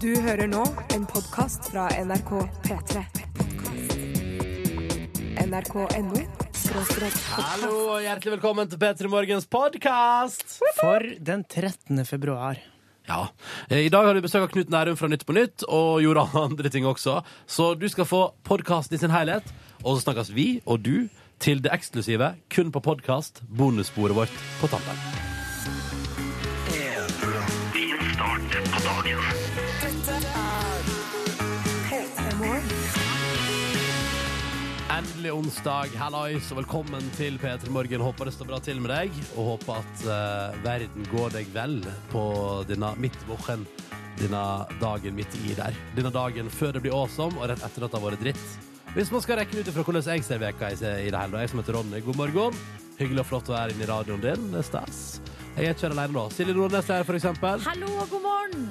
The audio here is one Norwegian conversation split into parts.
Du hører nå en podkast fra NRK P3. NRK.no Hallo og hjertelig velkommen til P3 Morgens podkast! For den 13. februar. Ja. eh, I dag har du besøk av Knut Nærum fra Nytt på Nytt, og gjorde andre ting også. Så du skal få podkasten i sin helhet, og så snakkes vi og du til det eksklusive, kun på podkast, bonussporet vårt på tampen. Endelig onsdag, hallois, og velkommen til P3 Morgen. Håper det står bra til med deg, og håper at eh, verden går deg vel på denne midtwochen, denne dagen midt i der. Denne dagen før det blir awesome, og rett etter at det har vært dritt. Hvis man skal rekne ut ifra hvordan jeg ser veka i, i det hele, da. Jeg som heter Ronny, god morgen. Hyggelig og flott å være inne i radioen din. Det er stas. Jeg er ikke alene nå. Silje Nordnes er her, for eksempel. Hallo og god morgen!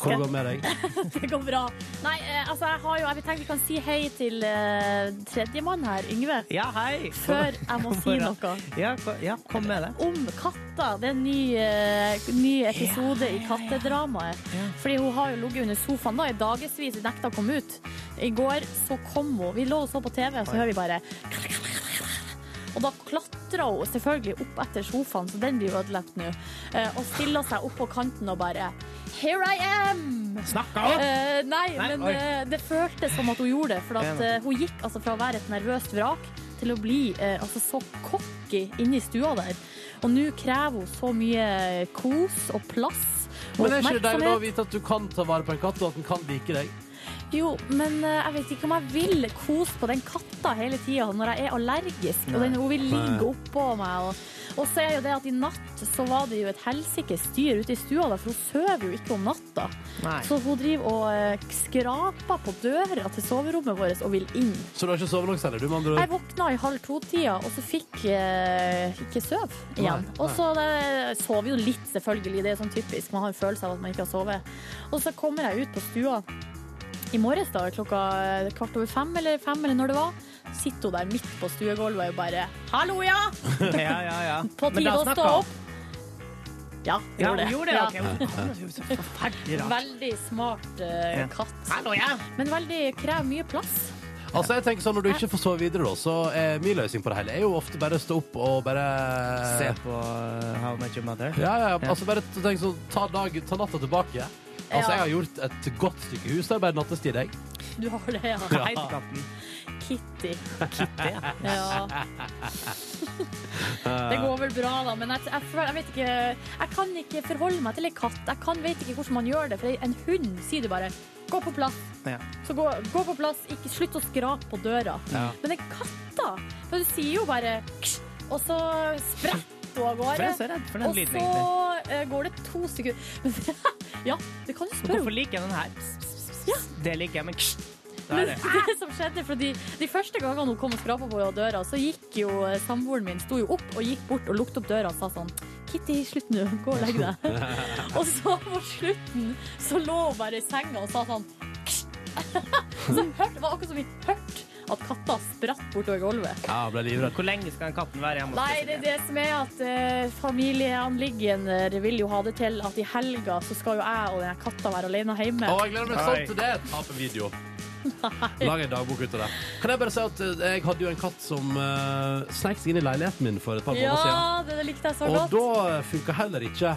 Hvordan går det med deg? Det går bra. Nei, eh, altså, jeg har jo Jeg tenker vi kan si hei til uh, tredjemann her, Yngve. Ja, hei! Før jeg må si noe. Ja, ja, kom med det. Om katter. Det er en ny, uh, ny episode i Kattedramaet. Fordi hun har jo ligget under sofaen da, i dagevis nekta å komme ut. I går så kom hun. Vi lå og så på TV, og så hører vi bare og da klatra hun selvfølgelig opp etter sofaen, så den blir ødelagt nå. Eh, Og stiller seg opp på kanten og bare Here I am! Snakka! Eh, nei, Nei, men eh, det føltes som at hun gjorde det. For at, eh, hun gikk altså fra å være et nervøst vrak til å bli eh, altså, så cocky inne i stua der. Og nå krever hun så mye kos og plass og Men er ikke det deilig å vite at du kan ta vare på en katt, og at den kan like deg? Jo, men eh, jeg vet ikke om jeg vil kose på den katta hele tida når jeg er allergisk. Og den, hun vil ligge oppå meg. Og, og så er jo det at i natt så var det jo et helsikes styr ute i stua, der, for hun sover jo ikke om natta. Nei. Så hun driver og eh, skraper på døra til soverommet vårt og vil inn. Så du har ikke sovet nok, Silje? Du andre Jeg våkna i halv to-tida, og så fikk jeg ikke sove igjen. Nei, Og så det- sover jo litt, selvfølgelig. Det er sånn typisk. Man har en følelse av at man ikke har sovet. Og så kommer jeg ut på stua i morges, da, klokka kvart over fem eller fem, eller når det var. Sitter hun der midt på stuegulvet og bare 'Hallo, ja! Ja, ja, ja. På Men tide å stå opp'. Ja, Ja, gjorde hun det. gjorde det. Ja. Okay. Hun. Veldig smart eh, Ja. katt. Hallo, ja! Men veldig krever mye plass. Altså jeg tenker sånn, Når du ikke får sove videre, da, så er min løsning på det hele er jo ofte bare å stå opp og bare Se på uh, How Much Your Mother. Ja, ja, altså bare tenk sånn, ta, dag, ta natta tilbake. Altså, Jeg har gjort et godt stykke husarbeid nattestid, jeg. Du har det, ja. Hva heter katten? Kitty. Kitty. ja. Ja. Det går vel bra, da, men jeg, jeg, jeg vet ikke Jeg kan ikke forholde meg til en katt. Jeg kan, vet ikke hvordan man gjør det. For en hund sier du bare 'gå på plass'. Ja. Så gå, gå på plass, ikke slutt å skrape på døra. Ja. Men en katt, da? For du sier jo bare «Ksh», og så spretter hun av gårde. så redd for den Og så eh, går det to sekunder Men, Ja, det kan du spørre om. Hvorfor liker jeg den her? Pss. Det liker jeg, men kst. Men det. det som skjedde, fordi De første gangene hun kom og skrapa på døra, så gikk jo eh, samboeren min sto jo opp og gikk bort og lukte opp døra og sa sånn Kitty, slutt nå. Gå og legg deg. og så på slutten så lå hun bare i senga og sa sånn. Så hørte, Det var akkurat som vi hørte at katta spratt bortover gulvet. Ja, ble livredd. Hvor lenge skal den katten være hjemme Nei, det er det som er at uh, familieanliggender vil jo ha det til at i helga så skal jo jeg og den katta være alene hjemme. Å, jeg gleder meg sånn til det! Ta på video. Lag en dagbok ut av det. Kan jeg bare si at eh, jeg hadde jo en katt som uh, sneik seg inn i leiligheten min for et par måneder siden. Ja, det likte jeg så Og godt. da funka heller ikke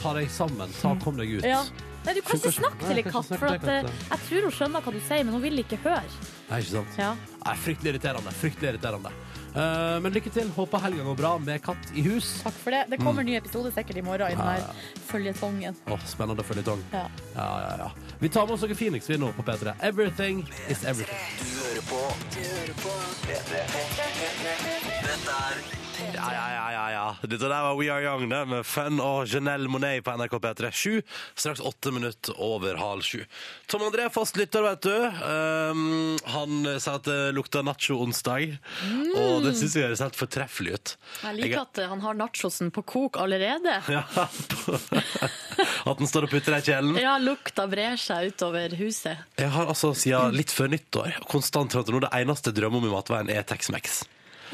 ta deg sammen, ta kom deg ut. Ja. Nei, du kan ikke Funker- snakke til Nei, en jeg kan katt, ikke for snakke at, til en eh, katt, jeg tror hun skjønner hva du sier, men hun vil ikke høre. Nei, ikke sant? Ja. Nei, fryktelig irriterende. Fryktelig irriterende. Eh, men lykke til. Håper helga går bra med katt i hus. Takk for det. Det kommer en ny episode sikkert i morgen i Ja, Ja, denne føljetongen. Åh, spennende føljetong. Ja. Ja, ja, ja. Vi tar med oss noe Phoenix vi nå på P3. Everything is everything. Ja, ja, ja, ja, ja. Dette der var We Are Young det, med Fun og Janelle Monet på NRK P3. Sju, straks åtte minutter over halv sju. Tom André, fast lytter, vet du. Um, han sa at det lukta nacho onsdag, og det syns jeg høres helt fortreffelig ut. Jeg liker at eh, han har nachosen på kok allerede. Ja. At den står og putter i kjelen. Ja, lukta brer seg utover huset. Jeg har altså siden litt før nyttår konstant hørt at nå det eneste jeg drømmer om i matveien er Tex-Mex.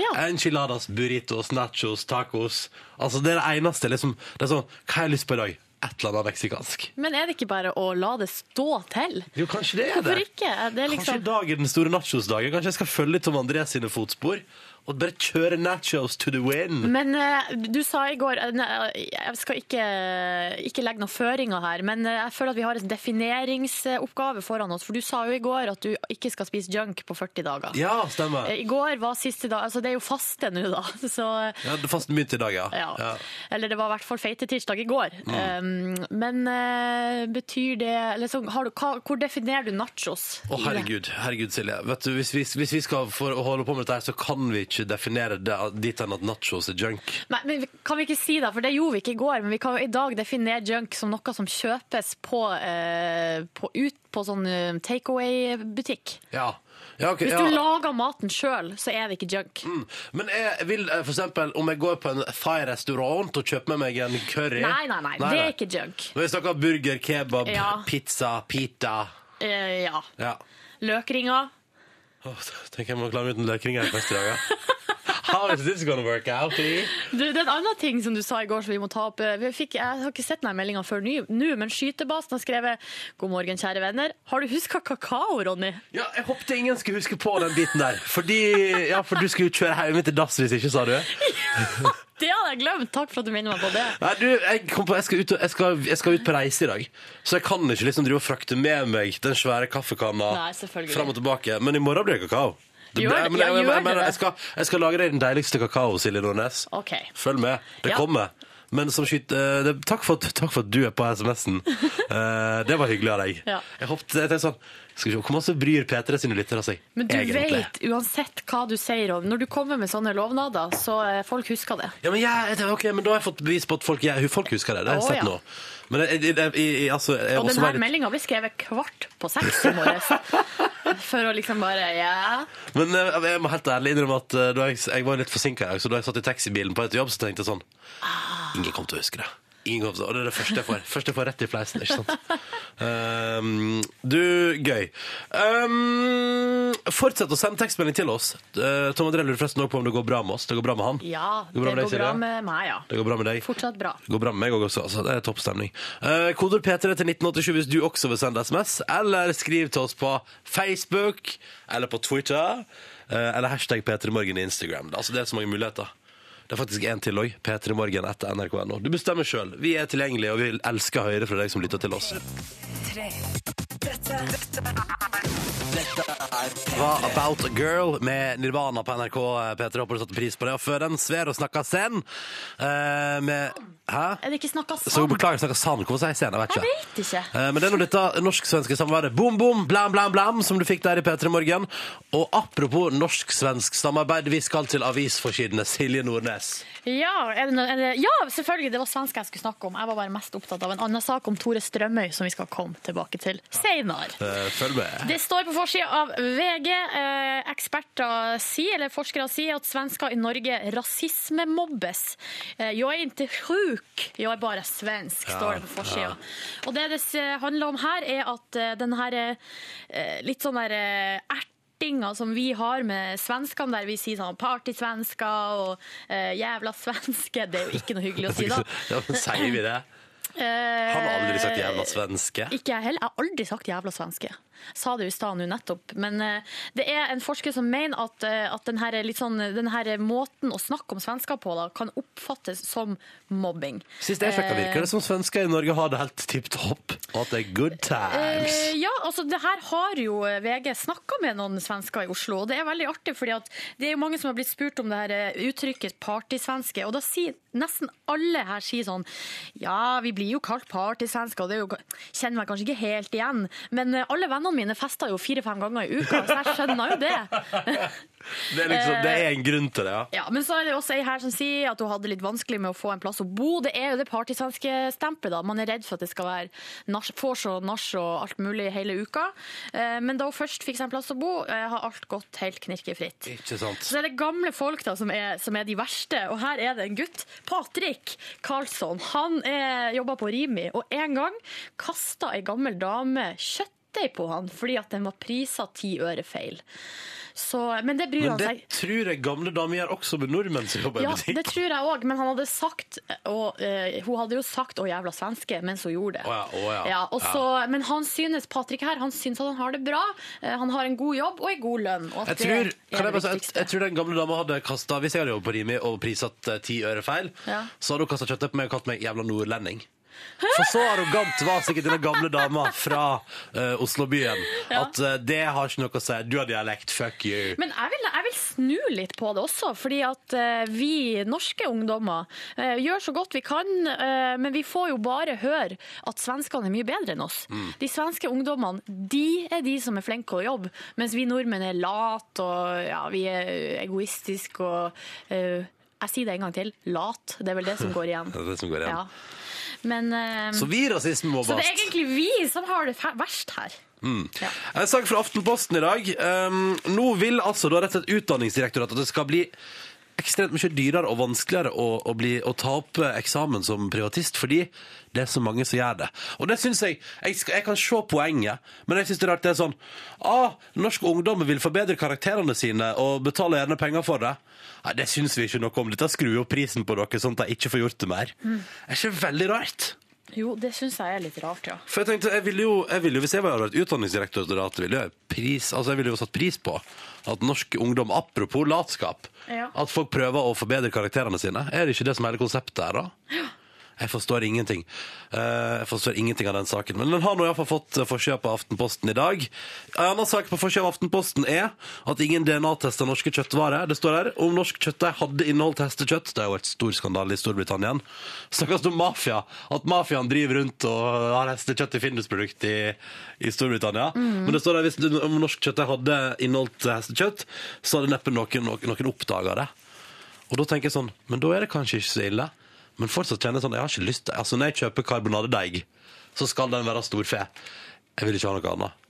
Ja. Enchiladas, burritos, nachos, tacos. Altså, det er det eneste. Liksom, det er sånn, hva har jeg lyst på i dag? Et eller annet meksikansk. Men er det ikke bare å la det stå til? Jo, kanskje det er det. Hvorfor ikke? Det er Kanskje liksom i dag er den store nachosdagen. Kanskje jeg skal følge Tom Andrés sine fotspor og bare kjøre nachos to the win. Men eh, du sa i går eh, nei, Jeg skal ikke, ikke legge noen føringer her, men eh, jeg føler at vi har en defineringsoppgave foran oss. For du sa jo i går at du ikke skal spise junk på 40 dager. Ja, stemmer. Eh, I går var siste dag Altså, det er jo faste nå, da. Så Ja, det fasten begynte i dag, ja. ja. ja. Eller det var i hvert fall feitetirsdag i går. Um, men eh, betyr det liksom, har du, hva, Hvor definerer du nachos? Å, i det? herregud, herregud, Silje. Vet du, hvis, vi, hvis vi skal for å holde på med dette, her, så kan vi ikke definere det dit hen at nachos er junk. Nei, men kan vi ikke si det, for det gjorde vi ikke i går, men vi kan jo i dag definere junk som noe som kjøpes på, eh, på, ut, på sånn eh, takeaway-butikk. Ja. Ja, okay, Hvis ja. du lager maten sjøl, så er det ikke junk. Mm. Men jeg vil eh, for eksempel, om jeg går på en thai-restaurant og kjøper med meg en curry Nei, nei, nei, det er ikke junk. Når vi snakker burger, kebab, Ja. pizza, pita Eh, ja. ja. Løkringer. Åh, tenker jeg må klare meg uten løkringer neste dag. ja. How is this gonna work out? Du, det er en annen ting som du sa i går som vi må ta opp. Vi fikk, jeg har ikke sett denne meldinga før nå, men Skytebasen har skrevet God morgen, kjære venner. Har du huska kakao, Ronny? Ja, jeg håpte ingen skulle huske på den biten der. Fordi, ja, For du skulle jo kjøre hjem til dass hvis ikke, sa du? Det hadde jeg glemt! Takk for at du minner meg på det. Nei, du, jeg, kom på, jeg, skal ut, og- jeg, skal, jeg skal ut på reise i dag, så jeg kan ikke liksom drive og frakte med meg den svære kaffekanna selvfølgelig. fram og tilbake. Men i morgen blir det kakao. Gjør blir- det- men ja, jeg, jeg, gjør jeg, det mener, det? skal, jeg skal lage deg den deiligste kakao, Silje Nordnes. OK. Følg med. Det Ja. kommer. Men som skyter det, takk, for, at- takk for at du er på SMS-en. Eh, det var hyggelig av deg. Ja. Jeg håpet, jeg tenkte sånn skal vi se, Hvor masse bryr P3 sine lyttere seg? Men du vet uansett hva du sier, og når du kommer med sånne lovnader, så eh, folk husker det. Ja, men, jeg, ok, men da har jeg fått bevis på at folk, jeg, folk husker det. Det har jeg Å, sett ja. nå. Men jeg, jeg, jeg, altså, jeg Og denne litt- meldinga ble skrevet kvart på seks i morges. For å liksom bare Ja. Men eh, jeg må helt ærlig innrømme at eh, da jeg, var litt forsinka i dag, så da jeg satt i taxibilen på et jobb, så tenkte jeg sånn Ingen kommer til å huske det. Ingen og det er det første jeg får. Første jeg får rett i fleisen, ikke sant? Um, du, gøy. Um, fortsett å sende tekstmelding til oss. Uh, Tom André lurer forresten også på om det går bra med oss. Det går bra med han? Ja, Det går bra det med deg, går bra med meg, ja. Det går bra med deg? Fortsatt bra. Det går bra med meg også, altså. Det er topp stemning. Uh, Kodord P3 til 1987 hvis du også vil sende SMS, eller skriv til oss på Facebook, eller på Twitter, uh, eller hashtag P3morgen i Instagram. Altså, det er så mange muligheter. Det er faktisk en til òg. P3morgen etter nrk.no. Du bestemmer sjøl. Vi er tilgjengelige, og vi elsker å høre fra deg som lytter til oss. Hva About a Girl med Nirvana på NRK P3. Håper du satte pris på det. Og før den Sver og snakka sen eh, med Hæ? Er det ikke snakka Så sant? beklager, snakka sand. Hvorfor sier jeg sen? Jeg vet Jeg ikke. vet ikke. Eh, Men det er nå dette norsk-svenske samarbeidet Boom Boom, Blam Blam Blam som du fikk der i P3 Morgen. Og apropos norsk-svensk samarbeid, vi skal til avisforsidene. Silje Nordnes. Ja, er det, er det, ja, selvfølgelig. Det var svensk jeg skulle snakke om. Jeg var bare mest opptatt av en annen sak om Tore Strømøy, som vi skal komme tilbake til senere. Eh, Følg med. Det står på forsida av VG. Eh, eksperter sier, eller forskere sier at svensker i Norge rasismemobbes. Eh, jeg er ikke sjuk, jeg er bare svensk, står det på forsida. Og det det handler om her, er at den her litt sånn der ert som vi har med svenskene, der vi sier sånn partysvensker og uh, jævla svenske. Det er jo ikke noe hyggelig å si, da. Ja, men Sier vi det? Eh, Han har aldri sagt jævla svenske. ikke jeg heller. Jeg har aldri sagt jævla svenske. Sa det jo i stad nå nettopp. Men eh, det er en forsker som mener at, eh, at denne, sånn, denne, måten å snakke om svensker på da, kan oppfattes som mobbing. Sist jeg sjekka, virker det som svensker i Norge har det helt tipp topp, og at det er good times. Eh, ja, altså det her har jo VG snakka med noen svensker i Oslo, og det er veldig artig, fordi at det er jo mange som har blitt spurt om det her eh, uttrykket partysvenske, og da sier nesten alle her sier sånn Ja, vi blir jo kalt partysvensker, og det er jo, kjenner meg kanskje ikke helt igjen, men eh, alle vennene mine fester jo fire-fem ganger i uka, så jeg skjønner jo det. Det er, liksom, det er en grunn til det, ja. Ja, Men så er det også ei her som sier at hun hadde litt vanskelig med å få en plass å bo. Det er jo det partysvenske stempelet, da. Man er redd for at det skal være vors og nach og alt mulig hele uka. Eh, Men da hun først fikk seg en plass å bo, eh, har alt gått helt knirkefritt. Ikke sant. Så er det gamle folk da som er, som er de verste, og her er det en gutt. Patrick Karlsson. Han er- jobber på Rimi, og en gang kasta ei gammel dame kjøtt kjøttdeig på han fordi at den var prisa ti øre feil. Så, men det bryr Men han det seg tror jeg gamle damer gjør også med nordmenn som jobber i ja, butikk. det tror jeg òg, men han hadde sagt og, uh, Hun hadde jo sagt 'å, jævla svenske' mens hun gjorde det. Oh ja, oh ja. og så, Men han synes Patrick her, han synes at han har det bra. Uh, Han har en god jobb og en god lønn. Og Jeg tror, jeg, bare jeg, jeg tror den gamle dama hadde kastet Hvis jeg hadde jobbet på Rimi og prisatt eh, ti øre feil, Ja. så hadde hun kastet kjøttet på meg og kalt meg jævla nordlending. For så arrogant var sikkert denne gamle dama fra uh, Oslobyen at uh, det har ikke noe å si. Du har dialekt, fuck you. Men jeg vil, jeg vil snu litt på det også, fordi at uh, vi norske ungdommer gjør så godt vi kan, men vi får jo bare høre at svenskene er mye bedre enn oss. Mm. De svenske ungdommene, de er de som er flinke å jobbe, mens vi nordmenn er late og ja, vi er egoistiske og jeg sier det en gang til, lat. Det er vel det som går igjen. Det er det som går igjen. Ja. Men, eh, Så vi rasisme må bast. så det er egentlig vi som har det verst her. Ja. En sak fra Aftenposten i dag. Um, nå vil altså da rett og slett Utdanningsdirektoratet at det skal bli ekstremt mye dyrere og vanskeligere å, å, bli, å ta opp eksamen som privatist, fordi det er så mange som gjør det. Og det synes jeg, jeg, skal, jeg kan se poenget, men jeg synes det er rart det er sånn, ah, norske ungdommer vil forbedre karakterene sine og betaler gjerne penger for det. Nei, det synes vi ikke noe om. Dette skrur opp prisen på dere, sånn at de ikke får gjort det mer. Det Er ikke veldig rart? Jo, det syns jeg er litt rart, ja. For jeg tenkte, jeg ville jo, jeg ville jo hvis jeg var et utdanningsdirektoratet, ville jeg, pris, altså jeg ville jo satt pris på at norsk ungdom, apropos latskap, Ja. at folk prøver å forbedre karakterene sine. Er det ikke det som er hele konseptet her, da? Jeg forstår ingenting. Eh, Jeg forstår ingenting av den saken. Men den har nå iallfall fått eh, forsida på Aftenposten i dag. En annen sak på forsida av Aftenposten er at ingen DNA-tester norske kjøttvarer. Det står her om norsk kjøttdeig hadde inneholdt hestekjøtt. Det har jo vært stor skandale i Storbritannia. Snakkes om mafia. At mafiaen driver rundt og har hestekjøtt i Findus-produkt i, i Storbritannia. Men det står der hvis om norsk kjøttdeig hadde inneholdt hestekjøtt, så hadde neppe noen, noen, noen oppdaga det. Og da tenker jeg sånn, men da er det kanskje ikke så ille. Men fortsatt kjenner jeg sånn, jeg har ikke lyst til Altså når jeg kjøper karbonadedeig, så skal den være storfe. Jeg vil ikke ha noe annet.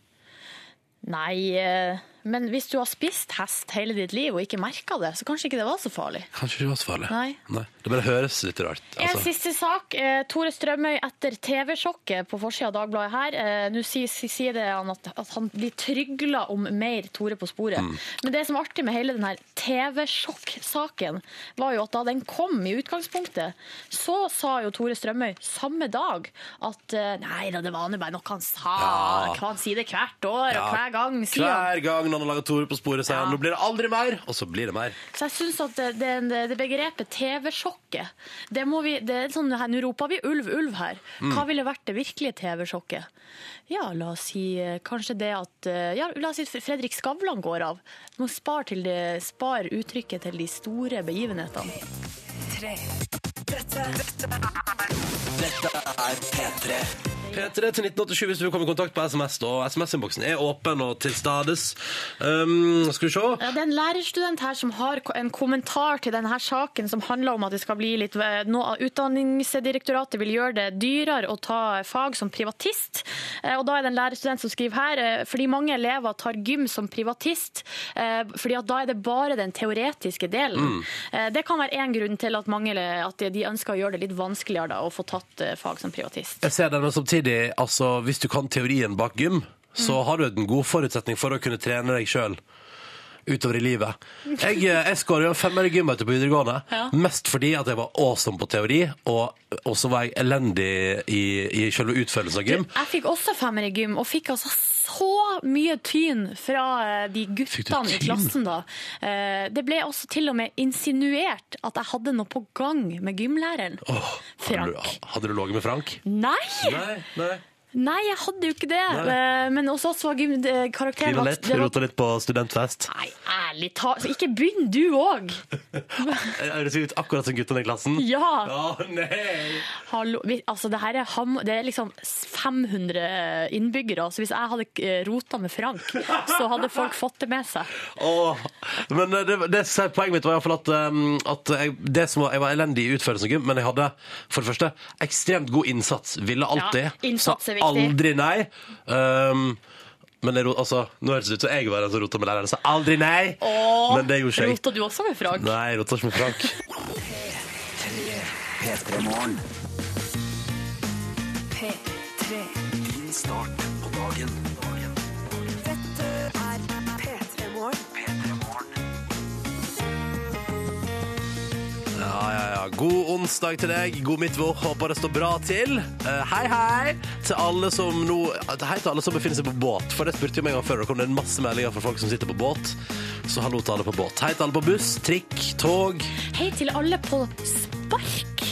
Nei, eh, men hvis du har spist hest hele ditt liv og ikke merka det, så kanskje ikke det var så farlig. Kanskje det var så farlig. Nei. Det bare høres litt rart. Altså. En siste sak. Eh, Tore Strømøy etter TV-sjokket på forsida av Dagbladet her. Eh, Nå sier, sier det han at, at han blir trygla om mer Tore på sporet. Mm. Men det som er artig med hele den her TV-sjokk-saken, var jo at da den kom i utgangspunktet, så sa jo Tore Strømøy samme dag at eh, nei da, det var nå bare noe han sa. Ja. Han sier det hvert år Ja. og hver gang. sier. Hver gang når har lager Tore på sporet, sier Ja. han nå blir det aldri mer, og så blir det mer. Så jeg synes at det, det, det begrepet TV-sjokket, det må vi, det er sånn, her, nå roper vi ulv, ulv her. Mm. Hva ville vært det virkelige TV-sjokket? Ja, la oss si eh, kanskje det at, eh, ja, la oss si Fredrik Skavlan går av. Må spare, til det, spar uttrykket til de store begivenhetene. P3 til 1987 hvis du vil komme i kontakt på SMS, da. SMS-innboksen er åpen og til stades. Um, skal vi se. Ja, det er en lærerstudent her som har en kommentar til denne saken som handler om at det skal bli litt nå, Utdanningsdirektoratet vil gjøre det dyrere å ta fag som privatist. Eh, Og da er det en lærerstudent som skriver her eh, fordi mange elever tar gym som privatist, eh, fordi at da er det bare den teoretiske delen. Mm. Det kan være én grunn til at, mange, at de ønsker å gjøre det litt vanskeligere da, å få tatt eh, fag som privatist. Jeg ser det, men samtidig, altså, hvis du kan teorien bak gym, så har du en god forutsetning for å kunne trene deg sjøl utover i livet. Jeg, eh, jeg skåra jo femmer i gym på videregående, Ja. mest fordi at jeg var awesome på teori, og og så var jeg elendig i, i selve utførelsen av gym. Jeg fikk også femmer i gym, og fikk altså så mye tyn fra eh, de Fikk du guttene i tyn? klassen da. Eh, Det ble også til og med insinuert at jeg hadde noe på gang med gymlæreren. Åh, hadde, du, Frank. hadde du ligget med Frank? Nei! Nei, nei. Nei, jeg hadde jo ikke det. Nei. Eh, Men hos oss var eh, karakteren Grina litt, rota litt på studentfest. Nei, ærlig talt. Ikke begynn du òg! Høres ut akkurat som guttene i klassen. Ja! Å, nei! Hallo. Altså, det her er, ham, det er liksom 500 innbyggere, så hvis jeg hadde eh, rota med Frank, så hadde folk fått det med seg. Åh, men det, det, poenget mitt var i hvert fall at, at jeg, det som var, jeg var elendig i utførelsen av gym, men jeg hadde for det første ekstremt god innsats. Ville alltid. Ja, innsats er viktig. Aldri nei. Um, men jeg, altså, nå høres det ut som jeg var den som rota med læreren. Så aldri nei! Åh, men det gjorde ikke jeg. Rota du også med Frank? Nei, jeg rota ikke med Frank. P3 Morgen. P3. Din start på dagen. Ja, ja, ja. God onsdag til deg. God midtvår. Håper det står bra til. Eh, hei, hei til alle som nå Hei til alle som befinner seg på båt. For det spurte jeg meg en gang før. Det kom det en masse meldinger fra folk som sitter på båt. Så hallo til alle på båt. Hei til alle på buss, trikk, tog. Hei til alle på spark.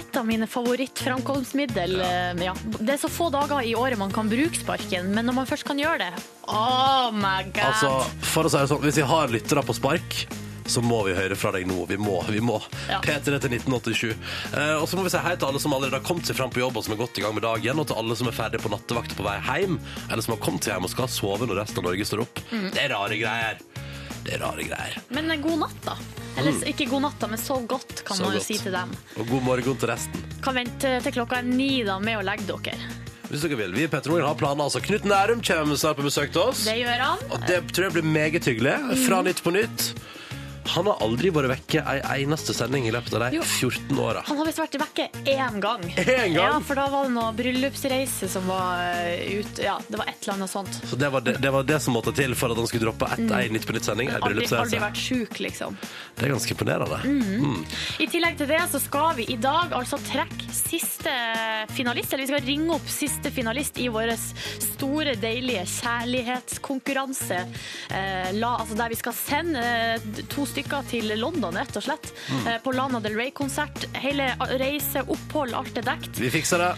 Et av mine favorittframkomstmiddel. Ja. Ja. Det er så få dager i året man kan bruke sparken, men når man først kan gjøre det Oh my god! Altså, for å si det sånn, Hvis vi har lyttere på spark, så må vi høre fra deg nå. Vi må. vi må. Ja. P3 til 1987. Eh, og så må vi si hei til alle som allerede har kommet seg fram på jobb og som er godt i gang med dagen, og til alle som er ferdige på nattevakt på vei hjem, eller som har kommet seg hjem og skal sove når resten av Norge står opp. Mm. Det er rare greier. Det er rare greier. Men eh, god natt, da. Eller ikke god natt, da, men sov godt, kan så man jo godt. si til dem. Og god morgen til resten. Kan vente til klokka er ni da med å legge dere. Hvis dere vil. Vi i Morgen har planer. Altså, Knut Nærum kommer snart på besøk til oss. Det gjør han. Og det tror jeg blir meget hyggelig. Fra Nytt på Nytt. Han har aldri vært vekke ei eneste sending i løpet av de 14 åra. Han har visst vært vekke én gang. En gang? Ja, For da var det noe bryllupsreise som var ute ut Ja, det var et eller annet sånt. Så det var det, det var det som måtte til for at han skulle droppe ett ei Nytt på Nytt-sending. Ei Mm. Aldri, aldri vært sjuk, liksom. Det er ganske imponerende. Mm. I tillegg til det så skal vi i dag altså trekke siste finalist, eller vi skal ringe opp siste finalist i vår store, deilige kjærlighetskonkurranse. Eh, la, altså der vi skal sende eh, to stykker til London, rett og slett. Mm. Eh, på Lana Del Rey-konsert. Hele reise, opphold, alt er dekt. Vi fikser det.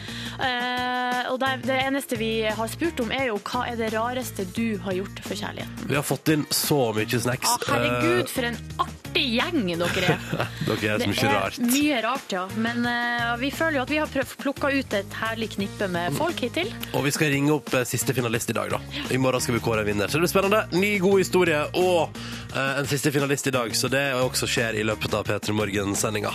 Eh, og det, det eneste vi har spurt om, er jo hva er det rareste du har gjort for kjærligheten? Vi har fått inn så mye snacks. Ah, herregud, for en artig gjeng dere er. Dere er så Det mye rart. mye rart, ja. Men eh, vi føler jo at vi har plukka ut et herlig knippe med folk hittil. Og vi skal ringe opp eh, siste finalist i dag, da. I morgen skal vi kåre en vinner. Så det blir spennende. Ny, god historie og eh, en siste finalist i dag. Så det også skjer i løpet av P3 Morgen-sendinga.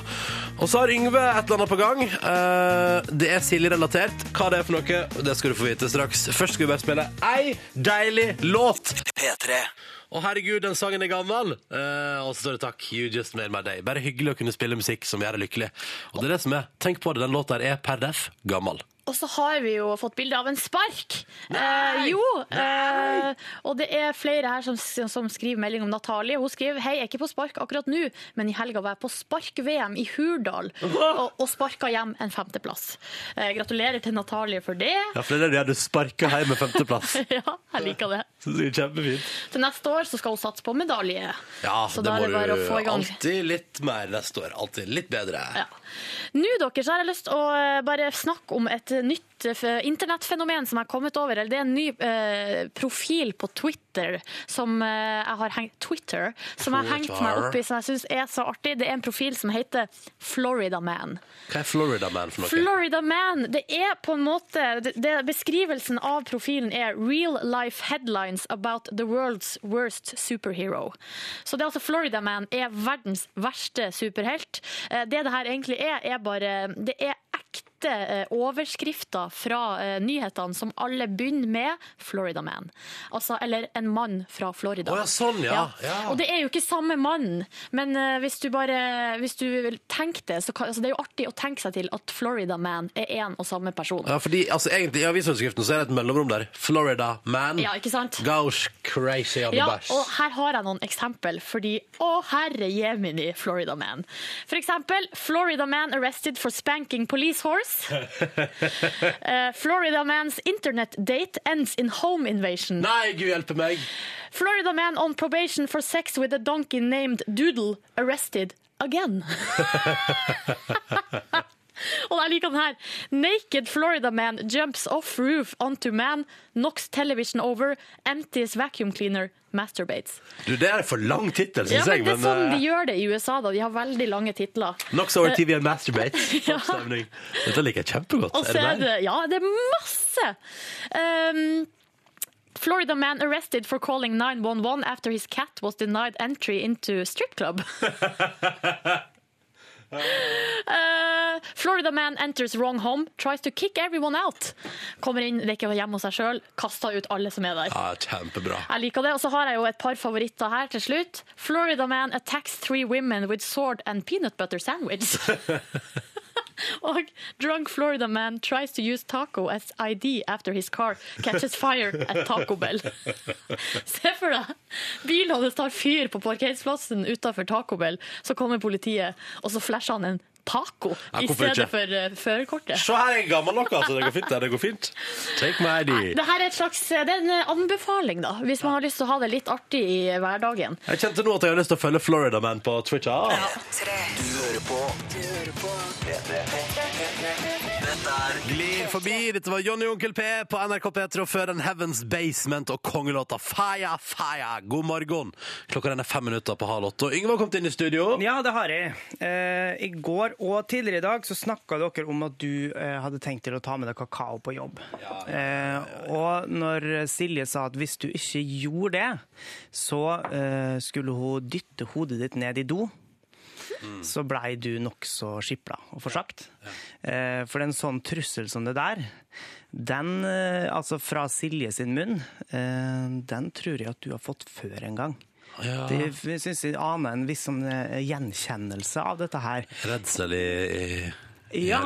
Og så har Yngve et eller annet på gang. Eh, det er Silje-relatert. Hva det er for noe, det skal du få vite straks. Først skal vi bare spille ei deilig låt. P3. Å herregud, den sangen er gammel. Eh, og så står det takk, you just made my day. Bare hyggelig å kunne spille musikk som gjør deg lykkelig. Og det er det som er. Tenk på det, den låta er per def gammel. Og så har vi jo fått bilde av en spark. Eh, jo. Eh, og det er flere her som, som skriver melding om Natalie. Hun skriver hei, jeg er ikke på spark akkurat nå, men i helga var jeg på spark-VM i Hurdal og, og sparka hjem en femteplass. Eh, gratulerer til Natalie for det. Ja, for det er det du sparka hjem med femteplass. ja, jeg liker det. Så det er kjempefint. Til neste år så skal hun satse på medalje. Ja, Så det da må er det bare du å få i gang. alltid litt mer neste år. Alltid litt bedre. Ja. Nå dere, så har jeg lyst til å eh, bare snakke om et nytt eh, internettfenomen som jeg har kommet over. Eller det er en ny eh, profil på Twitter som eh, jeg har hengt Twitter, som jeg har hengt meg opp i, som jeg syns er så artig. Det er en profil som heter Florida Man. Hva er Florida Man for noe? Florida Man, det er på en måte det, det, Beskrivelsen av profilen er 'real life headlines about the world's worst superhero'. Så det er altså Florida Man er verdens verste superhelt. Eh, Det det her egentlig er, er bare Det er ekte eh, overskrifter fra eh, nyhetene som alle begynner med 'Florida Man'. Altså, eller 'en mann fra Florida'. Oh, ja, sånn, ja. Ja. Og det er jo ikke samme mann, men eh, hvis du bare hvis du vil tenke det, så kan, altså, det er jo artig å tenke seg til at Florida Man er én og samme person. Ja, fordi altså, egentlig I avisoverskriften så er det et mellomrom der. Florida Man Ja, ikke sant? goes crazy on the Ja, og her har jeg noen eksempel, fordi å herre jemini, Florida Man. For eksempel, Florida Man arrested for spanking police horse. Eh, Florida Man's internet date ends in home invasion. Nei, gud hjelpe meg! Florida man on probation for sex with a donkey named Doodle arrested again. Og jeg liker den her. Naked Florida man jumps off roof onto man, knocks television over, empties vacuum cleaner, masturbates. Du, Det er for lang tittel, Ja, jeg. men. Det er sånn de eh, gjør det i USA. da. De har veldig lange titler. Knocks over TV and masturbates. Ja. Dette liker jeg kjempegodt. Er det er det Ja, det er masse! Um, Florida man arrested for calling 911 after his cat was denied entry into strip club. Uh, Florida man enters wrong home, tries to kick everyone out. Kommer inn, det er ikke hjemme hos seg sjøl, kaster ut alle som er der. Ja, kjempebra. Jeg liker det. Og så har jeg jo et par favoritter her til slutt. Florida man attacks three women with sword and peanut butter sandwich. Og drunk Florida man tries to use taco as ID after his car catches fire at Taco Bell. Se for deg, bilen hans tar fyr på parkeringsplassen utenfor Taco Bell, så kommer politiet, og så flasher han en taco Ja, i stedet ikke? for uh, førerkortet. Se her, jeg er gammel nok, altså. Det går fint. Det går fint. Take my ID. Det her er, et slags, det er en anbefaling, da, hvis man har lyst til å ha det litt artig i hverdagen. Jeg kjente nå at jeg har lyst til å følge Florida Man på Twitch. Ah. Du hører på P3. Dette er Glir forbi. Dette var Jonny Onkel P på NRK P3 og før en Heavens Basement og kongelåta Faya Faya. God morgen. Klokka den er fem minutter på halv åtte. Og Yngve har kommet inn i studio. Ja, det har jeg. Eh, I går og tidligere i dag så snakka dere om at du eh, hadde tenkt til å ta med deg kakao på jobb. Eh, og når Silje sa at hvis du ikke gjorde det, så eh, skulle hun dytte hodet ditt ned i do. Så blei du nokså skipla og forsagt. Eh, for en sånn trussel som det der, den, eh, altså fra Silje sin munn, eh, den tror jeg at du har fått før en gang. Ja. Det syns jeg aner en viss sånn, gjenkjennelse av dette her. Redsel i, i, Ja,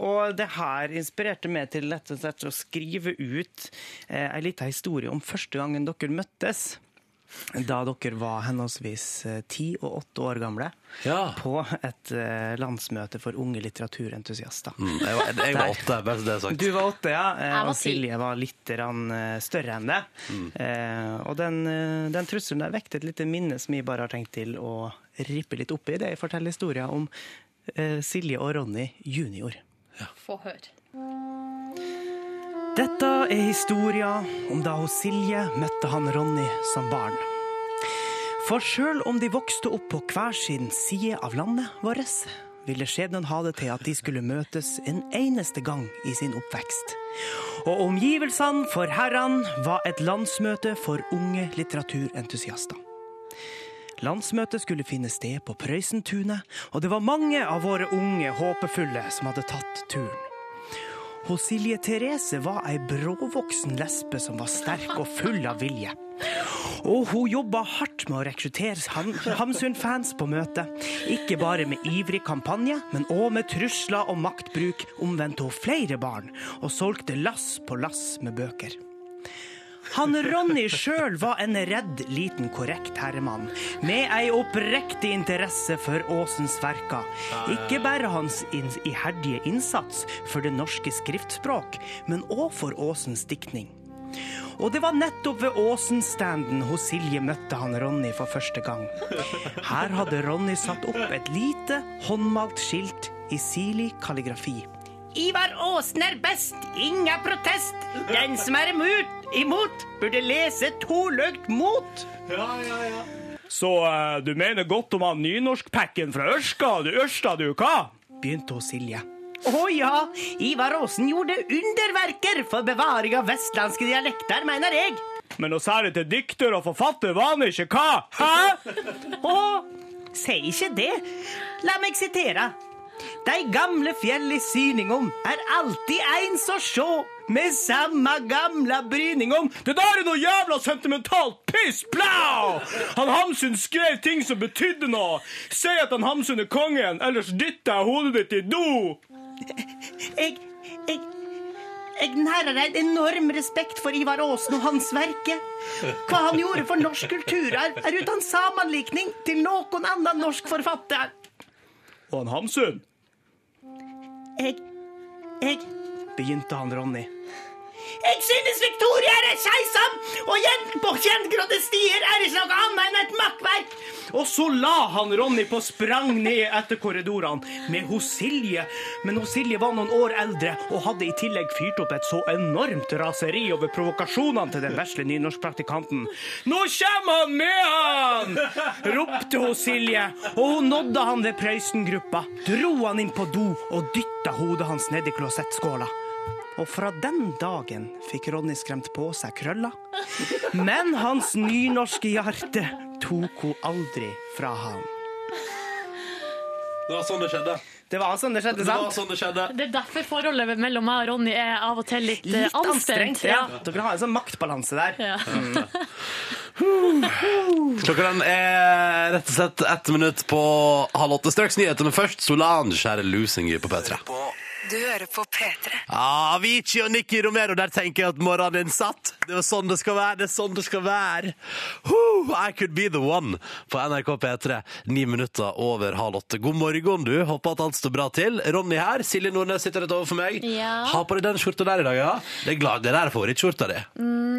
og det her inspirerte meg til å skrive ut ei lita historie om første gangen dere møttes. Da dere var henholdsvis eh, ti og åtte år gamle. Ja. På et eh, landsmøte for unge litteraturentusiaster. Mm, jeg, var, jeg var åtte, bare så det er sagt. Du var åtte, ja. eh, var Og. Silje var litt eh, større enn det. Mm. Eh, og den, den trusselen der vekket et lite minne som jeg bare har tenkt til å rippe litt opp i. Det jeg forteller historien om eh, Silje og Ronny junior. Få høre. Dette er historia om da hos Silje møtte han Ronny som barn. For sjøl om de vokste opp på hver sin side av landet vårt, ville skjebnen ha det til at de skulle møtes en eneste gang i sin oppvekst. Og omgivelsene for herrene var et landsmøte for unge litteraturentusiaster. Landsmøtet skulle finne sted på Prøysentunet, og det var mange av våre unge håpefulle som hadde tatt turen. Hos Silje Therese var ei bråvoksen lesbe som var sterk og full av vilje. Og hun jobba hardt med å rekruttere Ham- Hamsun-fans på møtet. Ikke bare med ivrig kampanje, men òg med trusler og maktbruk omvendte hun flere barn, og solgte lass på lass med bøker. Han Ronny sjøl var en redd liten korrekt herremann, med ei oppriktig interesse for Åsens verker. Ikke bare hans iherdige innsats for det norske skriftspråk, men òg for Åsens diktning. Og det var nettopp ved Åsen-standen hos Silje møtte han Ronny for første gang. Her hadde Ronny satt opp et lite, håndmalt skilt i sirlig kalligrafi. Ivar Åsen er best, inga protest. Den som er imot, imot burde lese toløgt mot. Ja, ja, ja. Så uh, du mener godt om han nynorskpacken fra Ørska, du Ørsta, du, hva? Begynte å Silje. Å ja, Ivar Aasen gjorde underverker for bevaring av vestlandske dialekter, mener jeg. Men å særlig til dikter og forfatter var han ikke, hva? Hæ? Å, si ikke det. La meg sitere. De gamle fjell i syningom er alltid eins å sjå, med samme gamla bryningom. Det der er noe jævla sentimentalt piss, Plow! Han Hamsun skrev ting som betydde noe. Si at han Hamsun er kongen, ellers dytter jeg hodet ditt i do. Jeg, jeg, jeg nærer en enorm respekt for Ivar Aasen og hans verke. Hva han gjorde for norsk kulturarv, er uten sammenlikning til noen annen norsk forfatter. Og han Hamsun? Jeg, jeg Begynte han Ronny. Jeg synes Victoria er et skeisam, og på kjentgrodde stier er ikke noe annet enn et makkverk. Og så la han Ronny på sprang ned etter korridorene med hos Silje. Men hos Silje var noen år eldre og hadde i tillegg fyrt opp et så enormt raseri over provokasjonene til den vesle nynorskpraktikanten. Nå kommer han med han! ropte hos Silje, og hun nådde han ved Prøysen-gruppa, dro han inn på do og dytta hodet hans ned i klosettskåla. Og fra den dagen fikk Ronny skremt på seg krølla. Men hans nynorske hjerte tok hun aldri fra ham. Det var sånn det skjedde. Det var sånn det skjedde, sant? Det var sånn det skjedde. Det er derfor forholdet mellom meg og Ronny er av og til litt, eh, Litt anstrengt. Ja. Ja. Dere har en sånn maktbalanse der. Ja. Klokka den er rett og slett ett minutt på halv åtte. Straks nyheter, men først Solange kjære lusinger på P3. Du hører på P3. Ah, Avicii og Nicky Romero, der tenker jeg at morgenen din satt. Det er sånn det skal være, det er sånn det skal være. Whew, I could be the one på NRK P3. Ni minutter over halv åtte. God morgen, du. Håper at alt står bra til. Ronny her. Silje Nordnes sitter rett overfor meg. Ja. Ha på deg den skjorta der i dag, ja? Det er, glad, det der er favorittskjorta di.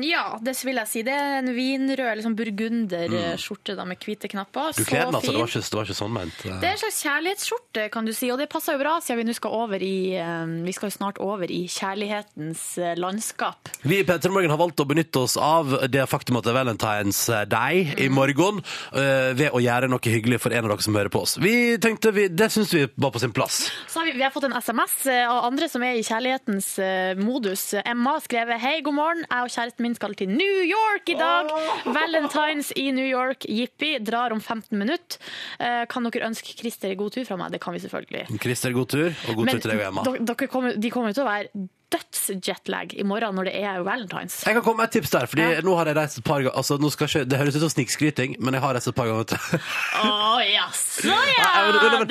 Ja, det vil jeg si. Det er en vinrød liksom burgunderskjorte da, med hvite knapper. Du kler den, altså. Det var ikke, det var ikke sånn ment. Det er en slags kjærlighetsskjorte, kan du si, og det passer jo bra siden vi nå skal over i Vi skal jo snart over i kjærlighetens eh, landskap. Vi i P3 Morgen har valgt å benytte oss av det faktum at det er Valentine's Day i morgen, øh, ved å gjøre noe hyggelig for en av dere som hører på oss. Vi tenkte vi, Det syns vi var på sin plass. Så har vi, vi har fått en SMS av andre som er i kjærlighetens eh, modus. Emma har skrevet Hei, god morgen. Jeg og kjæresten min skal til New York i dag. Valentines i New York. Jippi. Drar om 15 minutter. Eh, kan dere ønske Christer god tur fra meg? Det kan vi selvfølgelig. Christer, god tur, og god tur til deg og Emma. Dere- kommer, de kommer til å være dødsjetlag i morgen når det er valentines. Jeg kan komme med et tips der, fordi nå har jeg reist et par ganger altså, nå skal ikke, Det høres ut som snikskryting, men jeg har reist et par ganger. Å jaså, Nei, ja!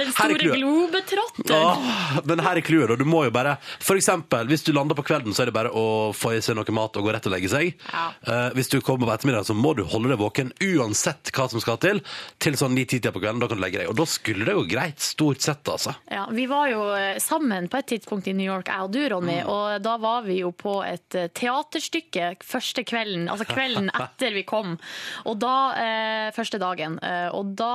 Den store globetrotteren. Åh, men her er clouet. Du må jo bare For eksempel, hvis du lander på kvelden, så er det bare å få i seg noe mat og gå rett og legge seg. Ja. Uh, hvis du kommer på ettermiddagen, så må du holde deg våken uansett hva som skal til, til sånn 9-10 på kvelden. Da kan du legge deg. Og da skulle det jo greit, stort sett, altså. Ja, Vi var jo eh, sammen på et tidspunkt i New York, jeg og du, Ronny. Og da var vi jo på et eh, teaterstykke første kvelden, altså kvelden etter vi kom. Og da, eh, første dagen. Eh, og da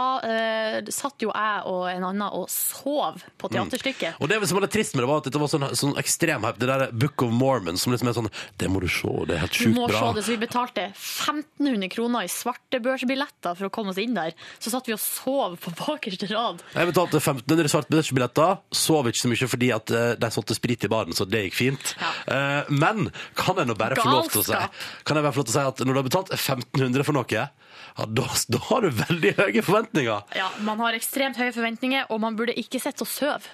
satt jo jeg og en annen og sov på teaterstykket. Og det som var litt trist med det, var at dette var sånn, sånn ekstrem hype. Det der Book of Mormon som liksom er sånn Det må du se, det er helt sjukt Du sjukt må bra. se det, så Vi betalte 1500 kroner i svartebørsbilletter for å komme oss inn der. Så satt vi og sov på bakerste rad. Jeg betalte 1500 svartebørsbilletter, sov ikke så mye fordi at de solgte sprit i baren, så det gikk fint. Ja. Eh, men kan jeg nå bare få lov til å si Kan jeg bare få lov til å si at når du har betalt 1500 for noe, ja, da, da har du veldig høye forventninger. Ja, Man har ekstremt høye forventninger, og man burde ikke sitte og sove.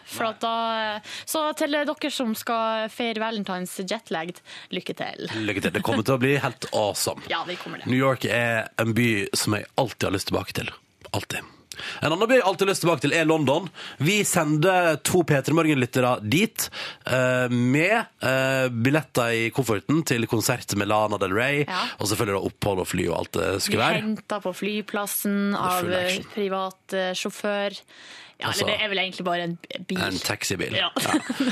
Så til dere som skal feire valentines jetlagd, lykke til. Lykke til. Det kommer til å bli helt awesome. Ja, det kommer det. New York er en by som jeg alltid har lyst tilbake til. Alltid. En annen by jeg alltid har lyst tilbake til, er London. Vi sender to P3 Morgen-lyttere dit eh, med eh, billetter i kofferten til konsert med Lana Del Rey, Ja. og selvfølgelig da opphold og fly og alt det skulle være. henta på flyplassen av full action. privat eh, sjåfør. Ja, Altså, eller det er vel egentlig bare en bil. En taxibil. Ja.